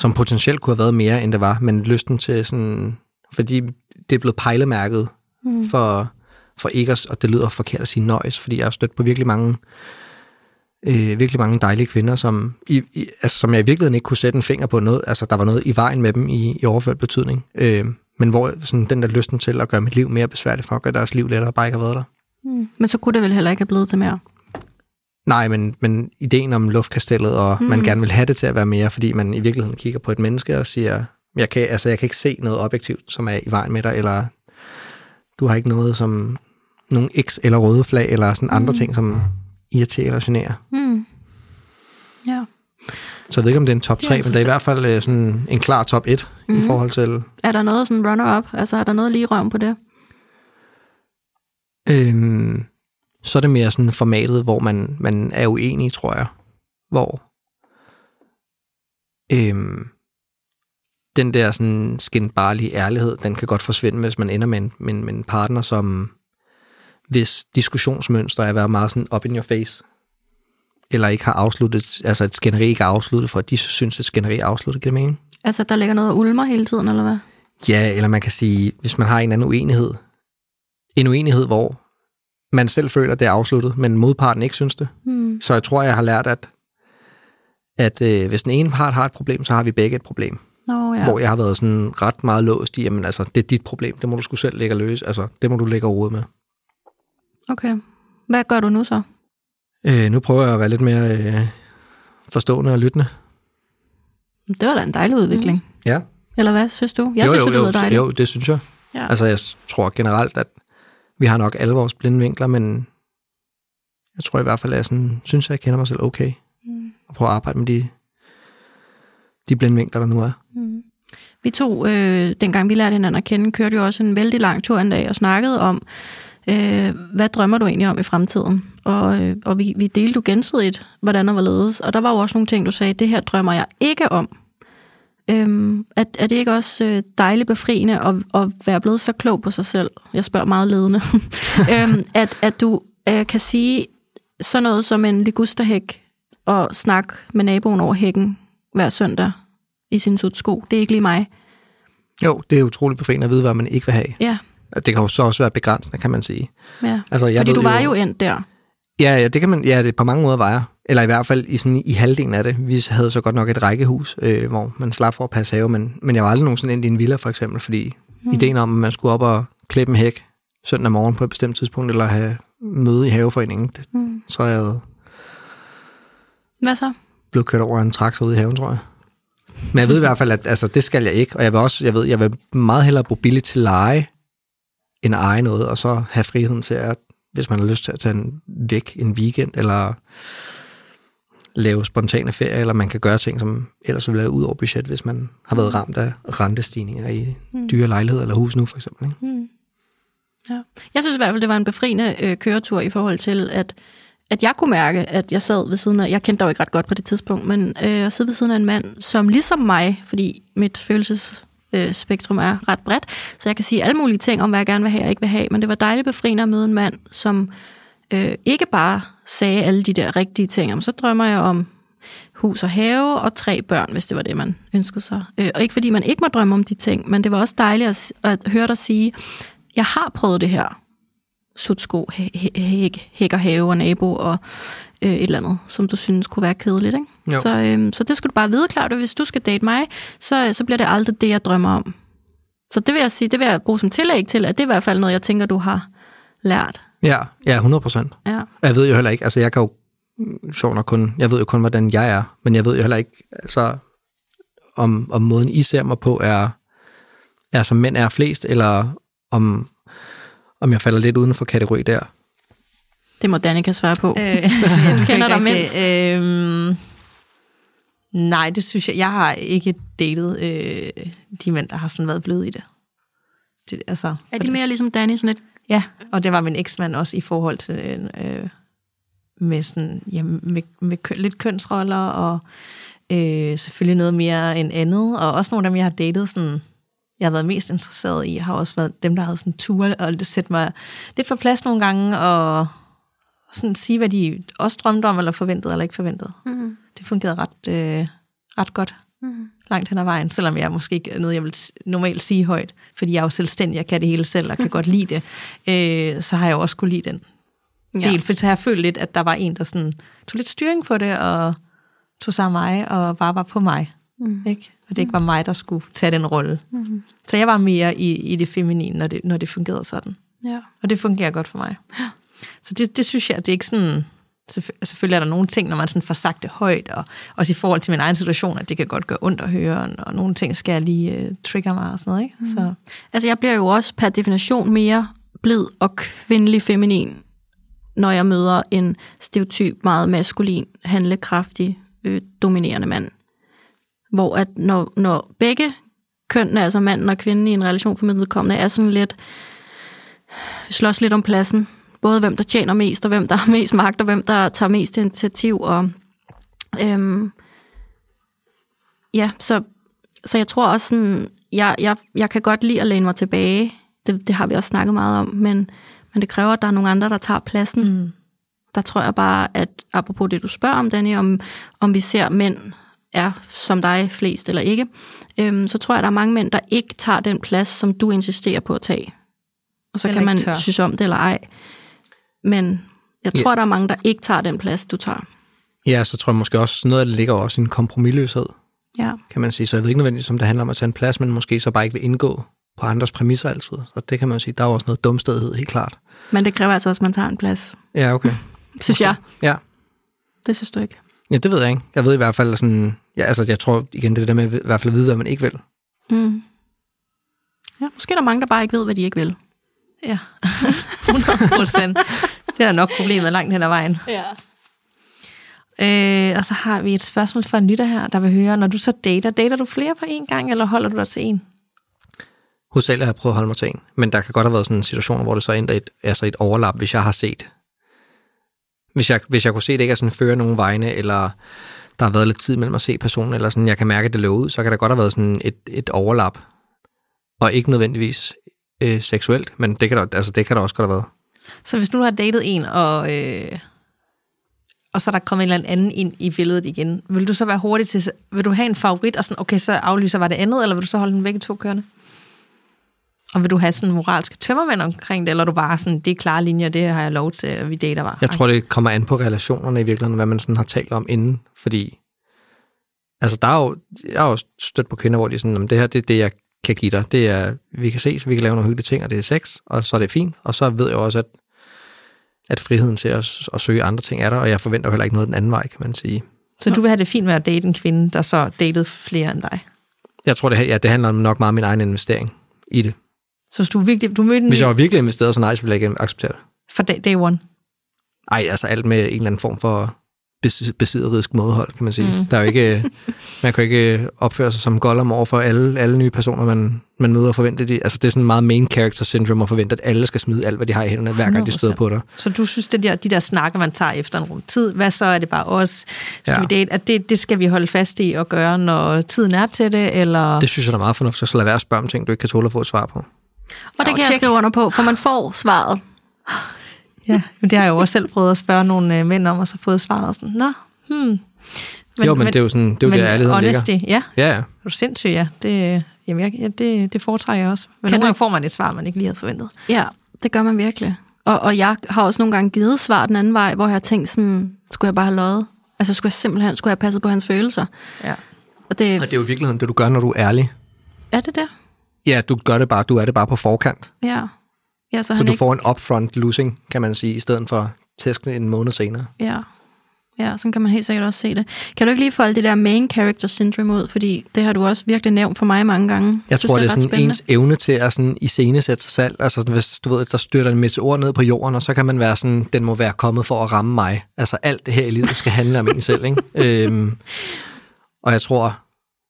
Som potentielt kunne have været mere, end det var. Men lysten til sådan... Fordi det er blevet pejlemærket Mm. for, for ikke at, og det lyder forkert at sige nøjes, fordi jeg har stødt på virkelig mange, øh, virkelig mange dejlige kvinder, som, i, i, altså, som jeg i virkeligheden ikke kunne sætte en finger på noget. Altså, der var noget i vejen med dem i, i overført betydning. Øh, men hvor sådan, den der lysten til at gøre mit liv mere besværligt for at gøre deres liv lettere, bare ikke har været der. Mm. Men så kunne det vel heller ikke have blevet til mere? Nej, men, men ideen om luftkastellet, og mm. man gerne vil have det til at være mere, fordi man i virkeligheden kigger på et menneske og siger, jeg kan, altså, jeg kan ikke se noget objektivt, som er i vejen med dig, eller du har ikke noget som nogle X eller røde flag, eller sådan andre ting, som irriterer eller generer. Mm. Ja. Så jeg ved ikke, om det er en top Det er 3, men det er i hvert fald øh, sådan en klar top 1 mm. i forhold til... Er der noget sådan runner-up? Altså er der noget lige røven på det? Øhm, så er det mere sådan formatet, hvor man, man er uenig, tror jeg. Hvor øhm, den der sådan skinbarlige ærlighed, den kan godt forsvinde, hvis man ender med en, med, med en partner, som hvis diskussionsmønster er at være meget sådan up in your face, eller ikke har afsluttet, altså et skænderi ikke er afsluttet, for at de synes, at skænderi er afsluttet, giver det mening? Altså der ligger noget og ulmer hele tiden, eller hvad? Ja, eller man kan sige, hvis man har en anden uenighed, en uenighed, hvor man selv føler, det er afsluttet, men modparten ikke synes det. Mm. Så jeg tror, jeg har lært, at, at øh, hvis den ene part har et problem, så har vi begge et problem. Nå Ja. ja. Hvor jeg har været sådan ret meget låst i, jamen altså, det er dit problem, det må du sgu selv lægge og løse. Altså, det må du lægge og rode med. Okay. Hvad gør du nu så? Øh, nu prøver jeg at være lidt mere øh, forstående og lyttende. Det var da en dejlig udvikling. Mm. Ja. Eller hvad, synes du? Jeg jo, synes, jo, det lyder dejligt. jo, det synes jeg. Ja. Altså, jeg tror generelt, at vi har nok alle vores blinde vinkler, men jeg tror i hvert fald, at jeg sådan, synes, at jeg kender mig selv okay. Mm. Og prøver at arbejde med de, de blinde vinkler, der nu er. Mm. Vi to, øh, dengang vi lærte hinanden at kende, kørte jo også en vældig lang tur en dag og snakkede om, øh, hvad drømmer du egentlig om i fremtiden? Og, øh, og vi, vi delte jo gensidigt, hvordan der var ledes. Og der var jo også nogle ting, du sagde, det her drømmer jeg ikke om. Øhm, er, er det ikke også øh, dejligt befriende at, at være blevet så klog på sig selv? Jeg spørger meget ledende. [LAUGHS] øhm, at, at du øh, kan sige sådan noget som en ligusterhæk og snak med naboen over hækken hver søndag i sin sutsko. Det er ikke lige mig. Jo, det er utroligt befriende at vide, hvad man ikke vil have. Ja, Det kan jo så også være begrænsende, kan man sige. ja. Altså, jeg Fordi du var jo endt der. Ja, ja, det kan man, ja, det på mange måder var jeg. Eller i hvert fald i, sådan, i halvdelen af det. Vi havde så godt nok et rækkehus, øh, hvor man slap for at passe have, men, men jeg var aldrig nogensinde ind i en villa, for eksempel, fordi mm. ideen om, at man skulle op og klippe en hæk søndag morgen på et bestemt tidspunkt, eller have møde i haveforeningen, det, Mm. så er jeg Hvad så? blevet kørt over en traktor ude i haven, tror jeg. Men jeg ved i hvert fald, at altså, det skal jeg ikke, og jeg vil også, jeg ved, jeg vil meget hellere bruge billigt til leje, end at eje noget, og så have friheden til at, hvis man har lyst til at tage en væk en weekend, eller lave spontane ferier, eller man kan gøre ting, som ellers ville være ud over budget, hvis man har været ramt af rentestigninger i dyre lejligheder eller hus nu, for eksempel. Ikke? Mm. Ja. Jeg synes i hvert fald, det var en befriende øh, køretur i forhold til, at, at jeg kunne mærke, at jeg sad ved siden af, jeg kendte dig jo ikke ret godt på det tidspunkt, men øh, jeg sad ved siden af en mand, som ligesom mig, fordi mit følelses øh, spektrum er ret bredt, så jeg kan sige alle mulige ting om, hvad jeg gerne vil have og ikke vil have, men det var dejligt befriende at møde en mand, som øh, ikke bare sagde alle de der rigtige ting, om så drømmer jeg om hus og have og tre børn, hvis det var det, man ønskede sig. Øh, og ikke fordi man ikke må drømme om de ting, men det var også dejligt at, at høre dig sige, jeg har prøvet det her. Sutsko, hæ- hæ- hæk, hæk og og nabo og øh, et eller andet, som du synes kunne være kedeligt. Ikke? Jo. Så, øh, så det skulle du bare vide, Claudia. Hvis du skal date mig, så, så bliver det aldrig det, jeg drømmer om. Så det vil jeg sige, det vil jeg bruge som tillæg til, at det er i hvert fald noget, jeg tænker, du har lært. Ja, ja, 100 procent. Ja. Og Jeg ved jo heller ikke, altså jeg kan jo mm, sjovt nok kun, jeg ved jo kun, hvordan jeg er, men jeg ved jo heller ikke, altså, om, om måden I ser mig på er, er som mænd er flest, eller om, om jeg falder lidt uden for kategori der. Det må Danika svare på. Øh, [LAUGHS] kender dig mindst. Øhm, Nej, det synes jeg. Jeg har ikke datet øh, de mænd, der har sådan været bløde i det. det altså, Er de mere ligesom Danny, sådan lidt Ja, og det var min eksmand også i forhold til øh, med sådan, ja, med, med køn, lidt kønsroller, og øh, selvfølgelig noget mere end andet, og også nogle af dem, jeg har datet, sådan, jeg har været mest interesseret i, har også været dem, der havde sådan tur, og det sætte mig lidt for plads nogle gange, og sådan sige, hvad de også drømte om, eller forventede, eller ikke forventede. Mm. Det fungerede ret, øh, ret godt mm. langt hen ad vejen, selvom jeg måske ikke er noget, jeg vil normalt sige højt, fordi jeg er jo selvstændig, jeg kan det hele selv, og kan [LAUGHS] godt lide det, øh, så har jeg jo også kunne lide den ja. del, for så har jeg følt lidt, at der var en, der sådan, tog lidt styring på det, og tog sig af mig, og bare var på mig. Mm. Ikke? Og det ikke var mig, der skulle tage den rolle. Mm. Så jeg var mere i, i det feminine, når det, når det fungerede sådan. Ja. Og det fungerer godt for mig. Ja. Så det, det synes jeg, det er ikke sådan... Selvfølgelig er der nogle ting, når man sådan får sagt det højt, og også i forhold til min egen situation, at det kan godt gøre ondt at høre, og nogle ting skal jeg lige uh, trigger mig og sådan noget. Ikke? Mm. Så. Altså jeg bliver jo også per definition mere blid og kvindelig feminin, når jeg møder en stereotyp, meget maskulin, handlekraftig, øh, dominerende mand. Hvor at når, når begge kønnene, altså manden og kvinden i en relation for vedkommende, er sådan lidt, slås lidt om pladsen. Både hvem der tjener mest, og hvem der har mest magt, og hvem der tager mest initiativ. Og, øhm, ja, så, så jeg tror også sådan, jeg, jeg, jeg kan godt lide at læne mig tilbage. Det, det har vi også snakket meget om, men, men det kræver, at der er nogle andre, der tager pladsen. Mm. Der tror jeg bare, at apropos det, du spørger om, Danny, om, om vi ser mænd er som dig flest eller ikke, øhm, så tror jeg, at der er mange mænd, der ikke tager den plads, som du insisterer på at tage. Og så eller kan man tør. synes om det eller ej. Men jeg tror, ja. der er mange, der ikke tager den plads, du tager. Ja, så tror jeg måske også, noget af det ligger også i en kompromilløshed, ja. kan man sige. Så jeg ved ikke nødvendigvis, om det handler om at tage en plads, men måske så bare ikke vil indgå på andres præmisser altid. Så det kan man sige, der er også noget dumstedhed, helt klart. Men det kræver altså også, at man tager en plads. Ja, okay. [LAUGHS] synes jeg. Ja. Det synes du ikke? Ja, det ved jeg ikke. Jeg ved i hvert fald sådan, ja, altså jeg tror igen, det der med i hvert fald at vide, hvad man ikke vil. Mm. Ja, måske er der mange, der bare ikke ved, hvad de ikke vil. Ja, [LAUGHS] 100 procent. det er nok problemet langt hen ad vejen. Ja. Øh, og så har vi et spørgsmål fra en lytter her, der vil høre, når du så dater, dater du flere på en gang, eller holder du dig til en? Hovedsageligt har jeg prøvet at holde mig til en, men der kan godt have været sådan en situation, hvor det så endda et, altså et overlap, hvis jeg har set. Hvis jeg, hvis jeg kunne se, at det ikke er sådan fører nogen vegne, eller der har været lidt tid mellem at se personen, eller sådan, jeg kan mærke, at det løber ud, så kan der godt have været sådan et, et overlap. Og ikke nødvendigvis øh, seksuelt, men det kan, der, altså, det kan der også godt have været. Så hvis nu har datet en, og, øh, og så er der kommet en eller anden ind i billedet igen, vil du så være hurtig til, vil du have en favorit, og sådan, okay, så aflyser var det andet, eller vil du så holde den begge to kørende? Og vil du have sådan moralske tømmermænd omkring det, eller er du bare sådan, det er klare linjer, det har jeg lov til, at vi dater bare? Jeg tror, det kommer an på relationerne i virkeligheden, hvad man sådan har talt om inden, fordi altså der er jo, jeg har jo stødt på kvinder, hvor de er sådan, det her, det er det, jeg kan give dig. Det er, vi kan se, så vi kan lave nogle hyggelige ting, og det er sex, og så er det fint. Og så ved jeg også, at, at friheden til at, at søge andre ting er der, og jeg forventer heller ikke noget den anden vej, kan man sige. Så du vil have det fint med at date en kvinde, der så datede flere end dig? Jeg tror, det, ja, det handler nok meget om min egen investering i det. Så hvis du virkelig... Du mødte hvis jeg var virkelig investeret, så nej, så ville jeg ikke acceptere det. For day, day one? Nej, altså alt med en eller anden form for besidderisk mådehold, kan man sige. Mm. Der er jo ikke, man kan jo ikke opføre sig som Gollum over for alle, alle nye personer, man, man møder og forventer. De, altså det er sådan meget main character syndrome at forvente, at alle skal smide alt, hvad de har i hænderne, hver gang de støder på dig. Så du synes, det der, de der snakker, man tager efter en rum tid, hvad så er det bare os? Skal ja. vi date? At det, det skal vi holde fast i og gøre, når tiden er til det? Eller? Det synes jeg er meget fornuftigt, så lad være at spørge om ting, du ikke kan tåle at få et svar på. Og det kan jeg skrive under på, for man får svaret. Ja, men det har jeg jo også selv prøvet at spørge nogle øh, mænd om, og så fået svaret sådan, nå, hmm. Men, jo, men, men det er jo sådan, det er jo men, det, ærligheden honesty, ligger. ja. Ja, ja. Er du sindssyg, ja. Det, jamen, jeg, ja, det, det foretrækker jeg også. Men kan nogle gange får man et svar, man ikke lige havde forventet. Ja, det gør man virkelig. Og, og jeg har også nogle gange givet svar den anden vej, hvor jeg har tænkt sådan, skulle jeg bare have løjet? Altså skulle jeg simpelthen skulle jeg have passet på hans følelser? Ja. Og det, og det er jo i virkeligheden det, du gør, når du er ærlig. Er det det? Ja, du gør det bare, du er det bare på forkant. Ja. ja så så du ikke... får en upfront losing, kan man sige, i stedet for tæskene en måned senere. Ja. Ja, sådan kan man helt sikkert også se det. Kan du ikke lige folde det der main character syndrome ud? Fordi det har du også virkelig nævnt for mig mange gange. Jeg, jeg synes, tror, det er, det er sådan spændende. ens evne til at sådan iscenesætte sig selv. Altså hvis du ved, der styrter en meteor ned på jorden, og så kan man være sådan, den må være kommet for at ramme mig. Altså alt det her i livet skal handle om en selv, ikke? [LAUGHS] øhm, Og jeg tror,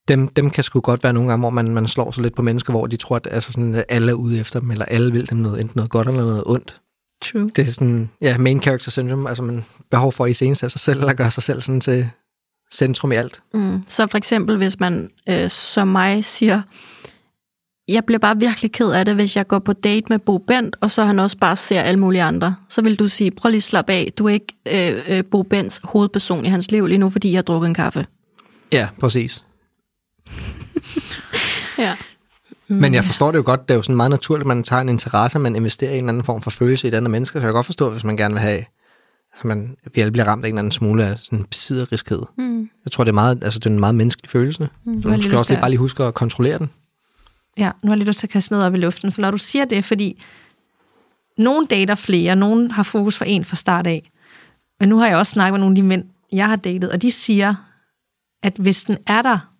dem, dem kan sgu godt være nogle gange, hvor man, man slår sig lidt på mennesker, hvor de tror, at, altså sådan, at alle er ude efter dem, eller alle vil dem noget, enten noget godt eller noget ondt. True. Det er sådan, ja, main character syndrome, altså man behov for at iscenesætte sig selv, eller gøre sig selv sådan til centrum i alt. Mm. Så for eksempel, hvis man øh, som mig siger, jeg bliver bare virkelig ked af det, hvis jeg går på date med Bo Bent, og så han også bare ser alle mulige andre. Så vil du sige, prøv lige at slappe af, du er ikke øh, øh, Bo Bents hovedperson i hans liv lige nu, fordi jeg har drukket en kaffe. Ja, præcis. Ja. Men jeg forstår det jo godt, det er jo sådan meget naturligt, at man tager en interesse, man investerer i en eller anden form for følelse i et andet menneske, så jeg kan godt forstå, hvis man gerne vil have, altså man, vi alle bliver ramt af en eller anden smule af sådan besidderiskhed. Mm. Jeg tror, det er, meget, altså, det er en meget menneskelig følelse. Mm. Man skal også lige bare lige huske at kontrollere den. Ja, nu har jeg lige lyst til at kaste noget op i luften, for når du siger det, fordi nogen dater flere, nogen har fokus for en fra start af, men nu har jeg også snakket med nogle af de mænd, jeg har datet, og de siger, at hvis den er der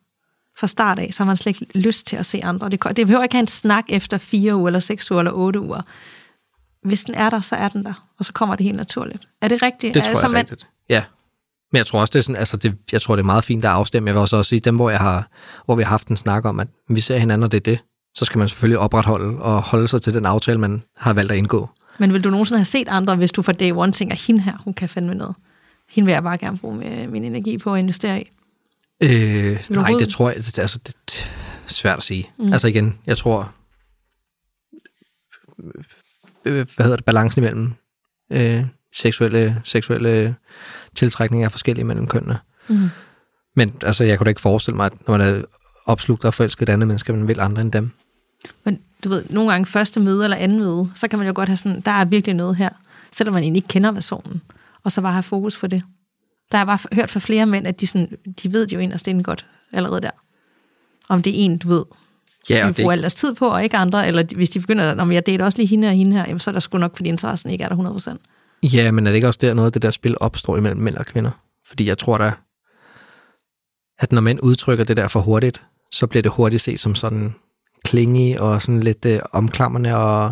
fra start af, så har man slet ikke lyst til at se andre. Det, det behøver ikke have en snak efter fire uger, eller seks uger, eller otte uger. Hvis den er der, så er den der, og så kommer det helt naturligt. Er det rigtigt? Det er tror jeg er rigtigt. Ja. Men jeg tror også, det er sådan, altså det, jeg tror, det er meget fint at afstemme. Jeg vil også, også sige, dem, hvor, jeg har, hvor vi har haft en snak om, at vi ser hinanden, og det er det, så skal man selvfølgelig opretholde og holde sig til den aftale, man har valgt at indgå. Men vil du nogensinde have set andre, hvis du fra day one tænker, hende her, hun kan fandme noget. Hende vil jeg bare gerne bruge med min energi på at investere i. Øh, nej, det tror jeg, det, altså, det, er svært at sige. Mm. Altså igen, jeg tror, øh, hvad hedder det, balancen imellem øh, seksuelle, seksuelle tiltrækninger er forskellige mellem kønnene. Mm. Men altså, jeg kunne da ikke forestille mig, at når man er opslugt og forelsket et andet menneske, man vil andre end dem. Men du ved, nogle gange første møde eller anden møde, så kan man jo godt have sådan, der er virkelig noget her, selvom man egentlig ikke kender personen, og så bare have fokus på det. Der har jeg bare hørt fra flere mænd, at de, sådan, de ved jo inderst inden godt allerede der. Om det er en, du ved, Ja, de og det, bruger al deres tid på, og ikke andre, eller de- hvis de begynder, når jeg dater også lige hende og hende her, jamen, så er der sgu nok, fordi interessen ikke er der 100%. ja, men er det ikke også der noget af det der spil opstår imellem mænd og kvinder? Fordi jeg tror da, at når mænd udtrykker det der for hurtigt, så bliver det hurtigt set som sådan klingy og sådan lidt øh, omklamrende og,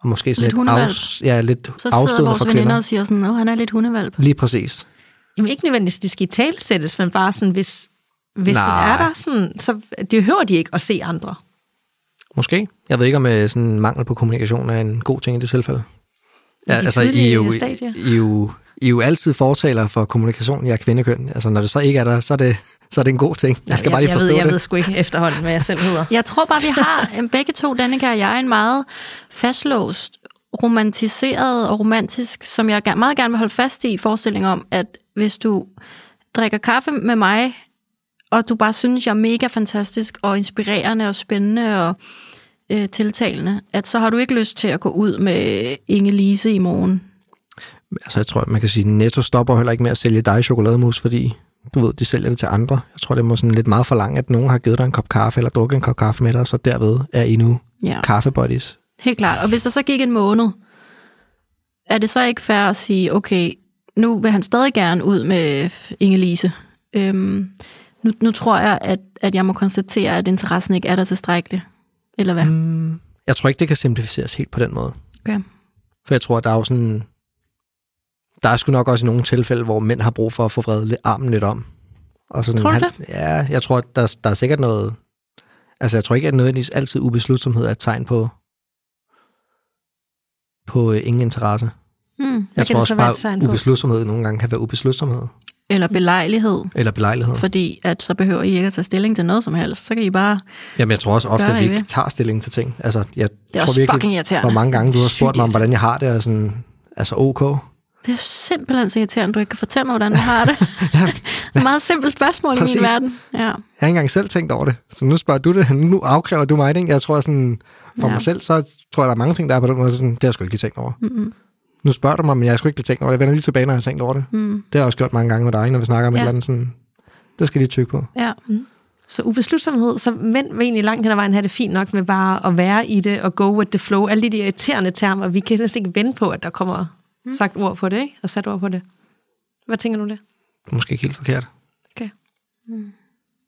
og måske sådan Lidt lidt, afs, ja, lidt Så sidder afstødende vores for veninder kvinder. og siger sådan, at han er lidt hundevalp. Lige præcis. Jamen ikke nødvendigvis, at det skal i talsættes, men bare sådan, hvis, hvis Nej. er der, sådan, så det behøver de ikke at se andre. Måske. Jeg ved ikke, om øh, sådan mangel på kommunikation er en god ting i det tilfælde. Ja, de altså, I er, tidlige jo, stadier. I, er jo, I er jo altid fortaler for kommunikation, jeg er kvindekøn. Altså, når det så ikke er der, så er det, så er det en god ting. Jeg skal bare lige jeg, forstå ved, jeg det. ved sgu ikke efterhånden, hvad jeg selv hedder. Jeg tror bare, vi har øh, begge to, Danika og jeg, en meget fastlåst, romantiseret og romantisk, som jeg meget gerne vil holde fast i, forestilling om, at hvis du drikker kaffe med mig, og du bare synes, jeg er mega fantastisk og inspirerende og spændende og øh, tiltalende, at så har du ikke lyst til at gå ud med Inge Lise i morgen. Altså, jeg tror, man kan sige, at Netto stopper heller ikke med at sælge dig chokolademus, fordi du ved, de sælger det til andre. Jeg tror, det må sådan lidt meget forlange, at nogen har givet dig en kop kaffe, eller drukket en kop kaffe med dig, og så derved er I nu Ja. kaffebuddies. Helt klart. Og hvis der så gik en måned, er det så ikke fair at sige, okay, nu vil han stadig gerne ud med Inge-Lise. Øhm, nu, nu tror jeg, at, at jeg må konstatere, at interessen ikke er der tilstrækkeligt. Eller hvad? Mm. Jeg tror ikke, det kan simplificeres helt på den måde. Okay. For jeg tror, at der er jo sådan... Der er sgu nok også i nogle tilfælde, hvor mænd har brug for at få vredet lidt armen lidt om. Og sådan Tror du halvt- Ja, jeg tror, at der, der er sikkert noget... Altså, jeg tror ikke, at nødvendigvis altid ubeslutsomhed er et tegn på, på øh, ingen interesse. Mm. Jeg kan tror det også bare, ubeslutsomhed nogle gange kan være ubeslutsomhed. Eller belejlighed, Eller belejlighed. fordi at så behøver I ikke at tage stilling til noget som helst. Så kan I bare... Jamen, jeg tror også ofte, at vi I ikke tager stilling til ting. Altså, jeg Det er tror også virkelig, hvor mange gange du har spurgt mig om, hvordan jeg har det, og sådan, altså ok. Det er simpelthen så irriterende, du ikke kan fortælle mig, hvordan du har det. [LAUGHS] Et meget simpelt spørgsmål i Præcis. min verden. Ja. Jeg har ikke engang selv tænkt over det, så nu spørger du det. Nu afkræver du mig det. Jeg tror sådan, for Ja. mig selv, så tror jeg, der er mange ting, der er på den måde, så sådan, det har jeg sgu ikke lige tænkt over. Mm-hmm. Nu spørger du mig, men jeg har sgu ikke lige tænkt over det. Jeg vender lige tilbage, når jeg har tænkt over det. Mm. Det har jeg også gjort mange gange med dig, når vi snakker om Ja. et eller andet sådan, det skal jeg lige tykke på. Ja. Så ubeslutsomhed, så mænd vil egentlig langt hen ad vejen have det fint nok med bare at være i det og go with the flow. Alle de der irriterende termer, vi kan næsten ikke vente på, at der kommer sagt ord på det, ikke? og sat ord på det. Hvad tænker du det? Måske ikke helt forkert. Okay.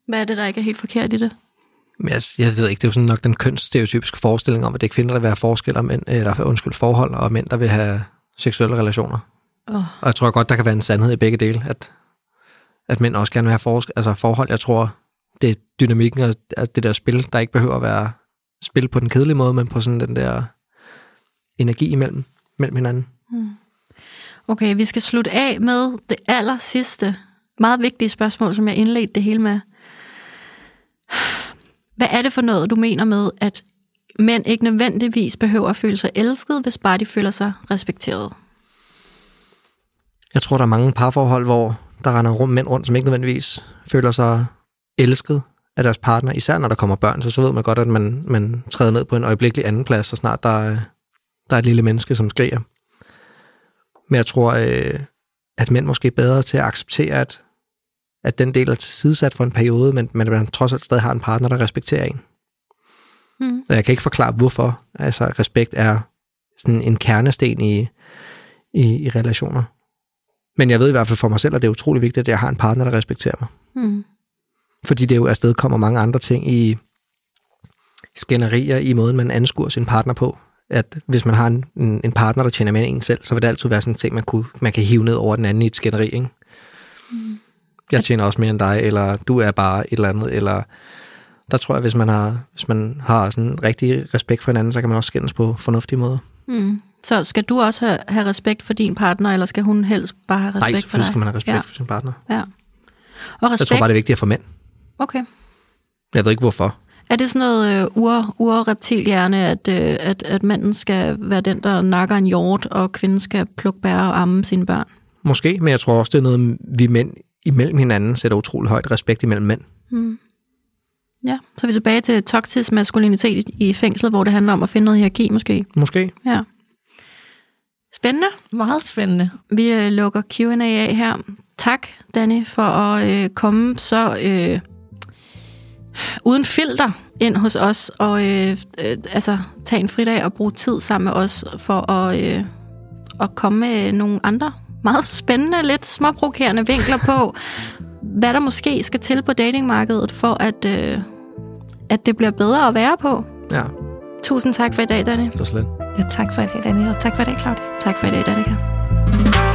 Hvad er det, der ikke er helt forkert i det? Men jeg, jeg ved ikke, det er jo sådan nok den kønsstereotypiske forestilling om, at det er kvinder, der vil have forskel og mænd, eller undskyld, forhold, og mænd, der vil have seksuelle relationer. Oh. Og jeg tror godt, der kan være en sandhed i begge dele, at, at mænd også gerne vil have for, altså forhold. Jeg tror, det er dynamikken og det der spil, der ikke behøver at være spil på den kedelige måde, men på sådan den der energi imellem mellem hinanden. Mm. Okay, vi skal slutte af med det aller sidste, meget vigtige spørgsmål, som jeg indledte det hele med. Hvad er det for noget, du mener med, at mænd ikke nødvendigvis behøver at føle sig elsket, hvis bare de føler sig respekteret? Jeg tror, der er mange parforhold, hvor der render rundt mænd rundt, som ikke nødvendigvis føler sig elsket af deres partner. Især når der kommer børn, så så ved man godt, at man, man træder ned på en øjeblikkelig anden plads, så snart der, der er et lille menneske, som skriger. Men jeg tror, øh, at mænd måske er bedre til at acceptere, at, at den del er tilsidesat for en periode, men, men man trods alt stadig har en partner, der respekterer en. Mm. Og jeg kan ikke forklare, hvorfor. Altså, respekt er sådan en kernesten i, i, i relationer. Men jeg ved i hvert fald for mig selv, at det er utrolig vigtigt, at jeg har en partner, der respekterer mig. Mm. Fordi det jo afsted kommer mange andre ting i skænderier i måden, man anskuer sin partner på. At hvis man har en, en partner, der tjener end en selv, så vil det altid være sådan en ting, man, kunne, man kan hive ned over den anden i et skænderi. Ikke? Mm. Jeg tjener også mere end dig, eller du er bare et eller andet, eller der tror jeg, hvis man har, hvis man har sådan rigtig respekt for hinanden, så kan man også skændes på fornuftige måder. Mm. Så skal du også have, have respekt for din partner, eller skal hun helst bare have respekt Nej, for dig? Nej, skal man have respekt ja. for sin partner. Ja. Og respekt... Jeg tror bare, det er vigtigt for mænd. Okay. Jeg ved ikke, hvorfor. Er det sådan noget uh, ur, ur-reptilhjerne, at, uh, at, at manden skal være den, der nakker en hjort, og kvinden skal plukke bær og amme sine børn? Måske, men jeg tror også, det er noget, vi mænd imellem hinanden sætter utrolig højt respekt imellem mænd. Hmm. Ja, så er vi tilbage til toksisk maskulinitet i fængslet, hvor det handler om at finde noget hierarki måske. Måske. Ja. Spændende. Meget spændende. Vi øh, lukker Q&A af her. Tak, Danny, for at øh, komme så øh, uden filter ind hos os, og øh, øh, altså tage en fridag og bruge tid sammen med os for at, øh, at komme med nogle andre meget spændende, lidt småprovokerende vinkler på, [LAUGHS] hvad der måske skal til på datingmarkedet, for at, øh, at det bliver bedre at være på. Ja. Tusind tak for i dag, Danny. Det var slet. Ja, tak for i dag, Danny, og tak for i dag, Claudia. Tak for i dag, Danika.